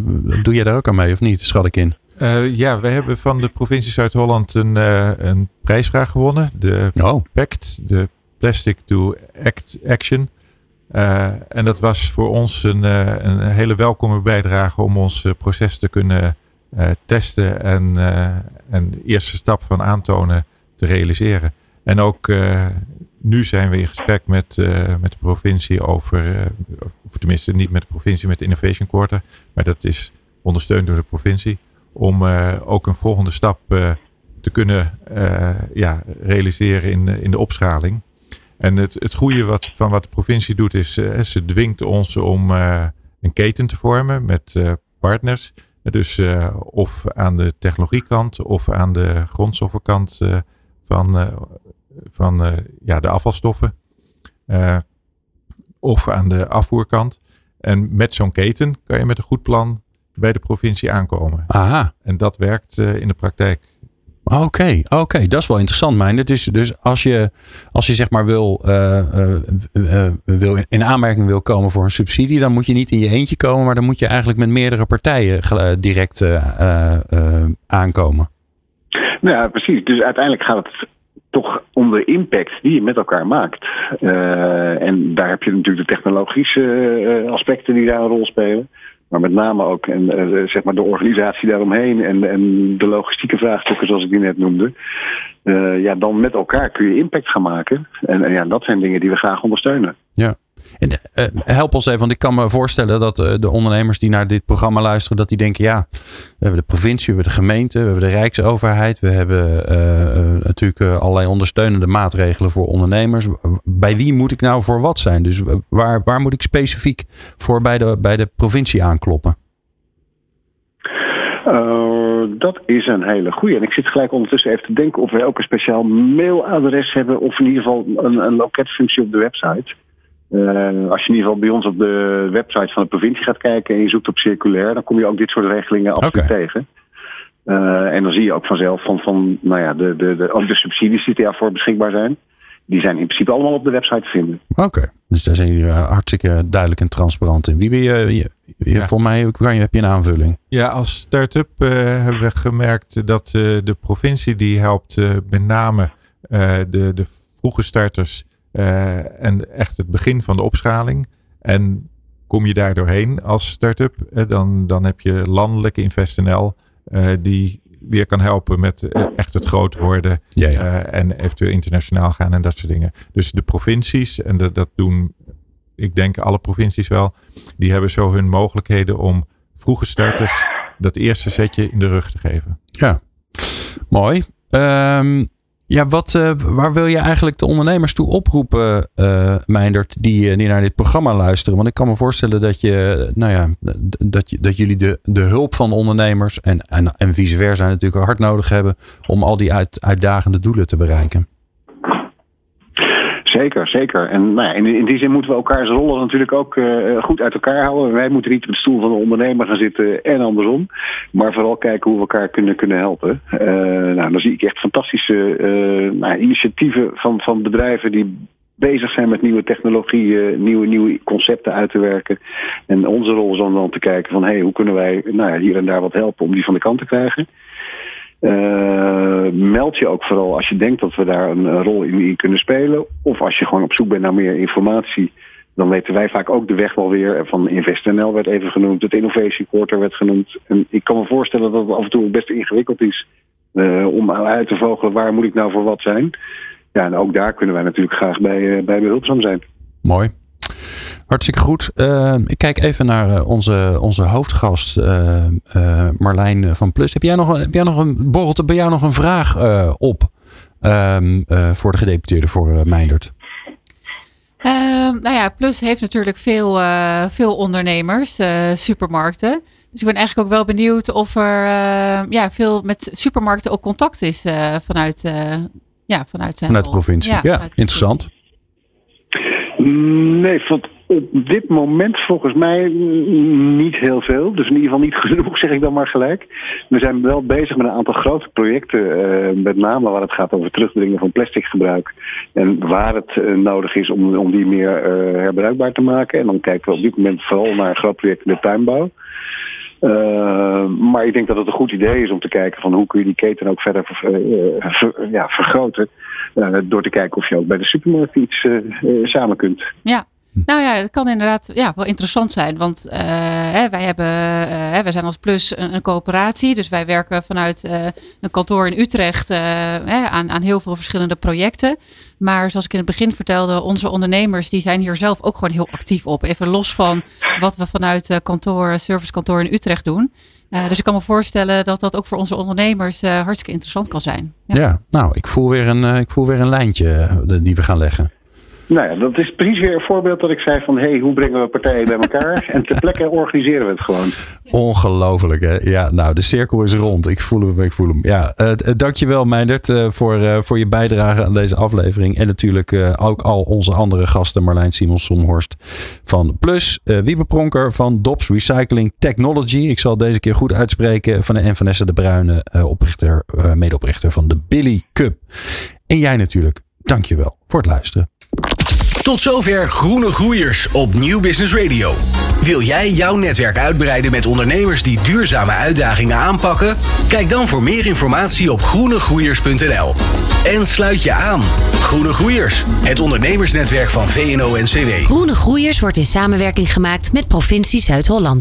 doe jij daar ook aan mee of niet, schat ik in? Uh, ja, we hebben van de provincie Zuid-Holland een, uh, een prijsvraag gewonnen. De oh. PACT, de Plastic to Act Action. Uh, en dat was voor ons een, uh, een hele welkome bijdrage om ons uh, proces te kunnen testen en, en de eerste stap van aantonen te realiseren. En ook nu zijn we in gesprek met, met de provincie over, of tenminste niet met de provincie, met de Innovation Quarter, maar dat is ondersteund door de provincie, om ook een volgende stap te kunnen ja, realiseren in, in de opschaling. En het, het goede wat, van wat de provincie doet is, uh, ze dwingt ons om uh, een keten te vormen met uh, partners. Dus of aan de technologiekant of aan de grondstoffenkant van, van ja, de afvalstoffen. of aan de afvoerkant. En met zo'n keten kan je met een goed plan bij de provincie aankomen. Aha. En dat werkt in de praktijk Oké, oké, dat is wel interessant, Meijner. Dus, dus als je, als je zeg maar wil, uh, wil in aanmerking wil komen voor een subsidie, dan moet je niet in je eentje komen, maar dan moet je eigenlijk met meerdere partijen direct aankomen. Nou ja, precies. Dus uiteindelijk gaat het toch om de impact die je met elkaar maakt. en daar heb je natuurlijk de technologische aspecten die daar een rol spelen. Maar met name ook en, uh, zeg maar de organisatie daaromheen en, en de logistieke vraagstukken zoals ik die net noemde. Uh, ja, dan met elkaar kun je impact gaan maken. En, en, ja, dat zijn dingen die we graag ondersteunen. Ja. En uh, help ons even, want ik kan me voorstellen dat de ondernemers die naar dit programma luisteren, dat die denken, ja, we hebben de provincie, we hebben de gemeente, we hebben de Rijksoverheid, we hebben natuurlijk allerlei ondersteunende maatregelen voor ondernemers. Bij wie moet ik nou voor wat zijn? Dus waar, waar moet ik specifiek voor bij de, bij de provincie aankloppen? Dat is een hele goede. En ik zit gelijk ondertussen even te denken of wij ook een speciaal mailadres hebben. Of in ieder geval een, een loketfunctie op de website. Uh, als je in ieder geval bij ons op de website van de provincie gaat kijken en je zoekt op circulair, dan kom je ook dit soort regelingen absoluut okay. tegen. Uh, en dan zie je ook vanzelf van, van nou ja, de, de, de, ook de subsidies die daarvoor beschikbaar zijn. Die zijn in principe allemaal op de website te vinden. Oké, dus daar zijn jullie hartstikke duidelijk en transparant in. Wie ben je, je, je ja. volgens mij kan je, heb je een aanvulling. Ja, als start-up uh, hebben we gemerkt dat uh, de provincie die helpt uh, met name de, de vroege starters en echt het begin van de opschaling. En kom je daar doorheen als start-up, dan, dan heb je landelijke InvestNL die weer kan helpen met echt het groot worden ja, ja. Uh, en eventueel internationaal gaan en dat soort dingen. Dus de provincies, en dat, dat doen, ik denk alle provincies wel, die hebben zo hun mogelijkheden om vroege starters dat eerste setje in de rug te geven. Ja, mooi. Um, ja, wat, uh, waar wil je eigenlijk de ondernemers toe oproepen, uh, Meindert, die, die naar dit programma luisteren? Want ik kan me voorstellen dat, je, nou ja, dat, je, dat jullie de, de hulp van ondernemers en, en, en vice versa natuurlijk hard nodig hebben om al die uit, uitdagende doelen te bereiken. Zeker, zeker. En nou in, in, die zin moeten we elkaars rollen natuurlijk ook uh, goed uit elkaar houden. Wij moeten niet op de stoel van de ondernemer gaan zitten en andersom. Maar vooral kijken hoe we elkaar kunnen, kunnen helpen. Uh, nou, dan zie ik echt fantastische uh, nou, initiatieven van, van bedrijven die bezig zijn met nieuwe technologieën, nieuwe, nieuwe concepten uit te werken. En onze rol is dan, dan te kijken van hey, hoe kunnen wij nou ja, hier en daar wat helpen om die van de kant te krijgen. Uh, meld je ook vooral als je denkt dat we daar een rol in, kunnen spelen. Of als je gewoon op zoek bent naar meer informatie. Dan weten wij vaak ook de weg wel weer. Van InvestNL werd even genoemd. Het Innovation Quarter werd genoemd. En ik kan me voorstellen dat het af en toe best ingewikkeld is. Uh, om uit te vogelen waar moet ik nou voor wat zijn. Ja, en ook daar kunnen wij natuurlijk graag bij, uh, bij behulpzaam zijn. Mooi. Hartstikke goed. Uh, ik kijk even naar onze, onze hoofdgast uh, uh, Marlijn van Plus. Heb jij nog, heb jij nog een borrelt bij jou nog een vraag op ehm, voor de gedeputeerde voor Meindert? Ehm, nou ja, Plus heeft natuurlijk veel, veel ondernemers, supermarkten. Dus ik ben eigenlijk ook wel benieuwd of er ja, veel met supermarkten ook contact is vanuit, ja, vanuit zijn Vanuit de provincie. Ja, ja interessant. Nee, want op dit moment volgens mij niet heel veel. Dus in ieder geval niet genoeg, zeg ik dan maar gelijk. We zijn wel bezig met een aantal grote projecten. Uh, met name waar het gaat over terugdringen van plastic gebruik. En waar het uh, nodig is om, om die meer uh, herbruikbaar te maken. En dan kijken we op dit moment vooral naar een groot project in de tuinbouw. Uh, maar ik denk dat het een goed idee is om te kijken van hoe kun je die keten ook verder ver, ver, ja, vergroten. Uh, door te kijken of je ook bij de supermarkt iets samen kunt. Ja, nou ja, het kan inderdaad ja, wel interessant zijn. Want uh, hè, wij, hebben, uh, wij zijn als Plus een, een, coöperatie. Dus wij werken vanuit uh, een kantoor in Utrecht hè, aan, aan heel veel verschillende projecten. Maar zoals ik in het begin vertelde, onze ondernemers die zijn hier zelf ook gewoon heel actief op. Even los van wat we vanuit kantoor, servicekantoor in Utrecht doen. dus ik kan me voorstellen dat dat ook voor onze ondernemers hartstikke interessant kan zijn. Ja, ja nou, ik voel, weer een, ik voel weer een lijntje die we gaan leggen. Nou ja, dat is precies weer een voorbeeld dat ik zei van... hé, hey, hoe brengen we partijen bij elkaar? en ter plekke organiseren we het gewoon. Ongelooflijk, hè? Ja, nou, de cirkel is rond. Ik voel hem, ik voel hem. Ja, uh, dankjewel Meindert uh, voor, uh, voor je bijdrage aan deze aflevering. En natuurlijk ook al onze andere gasten. Marlijn Simons-Sonhorst van Plus. Wiebe Pronker van Dops Recycling Technology. Ik zal deze keer goed uitspreken. Van de en Vanessa de Bruyne, oprichter, medeoprichter van de Billy Cup. En jij natuurlijk, dankjewel voor het luisteren. Tot zover Groene Groeiers op Nieuw Business Radio. Wil jij jouw netwerk uitbreiden met ondernemers die duurzame uitdagingen aanpakken? Kijk dan voor meer informatie op groenegroeiers.nl. En sluit je aan. Groene Groeiers, het ondernemersnetwerk van VNO-NCW. Groene Groeiers wordt in samenwerking gemaakt met provincie Zuid-Holland.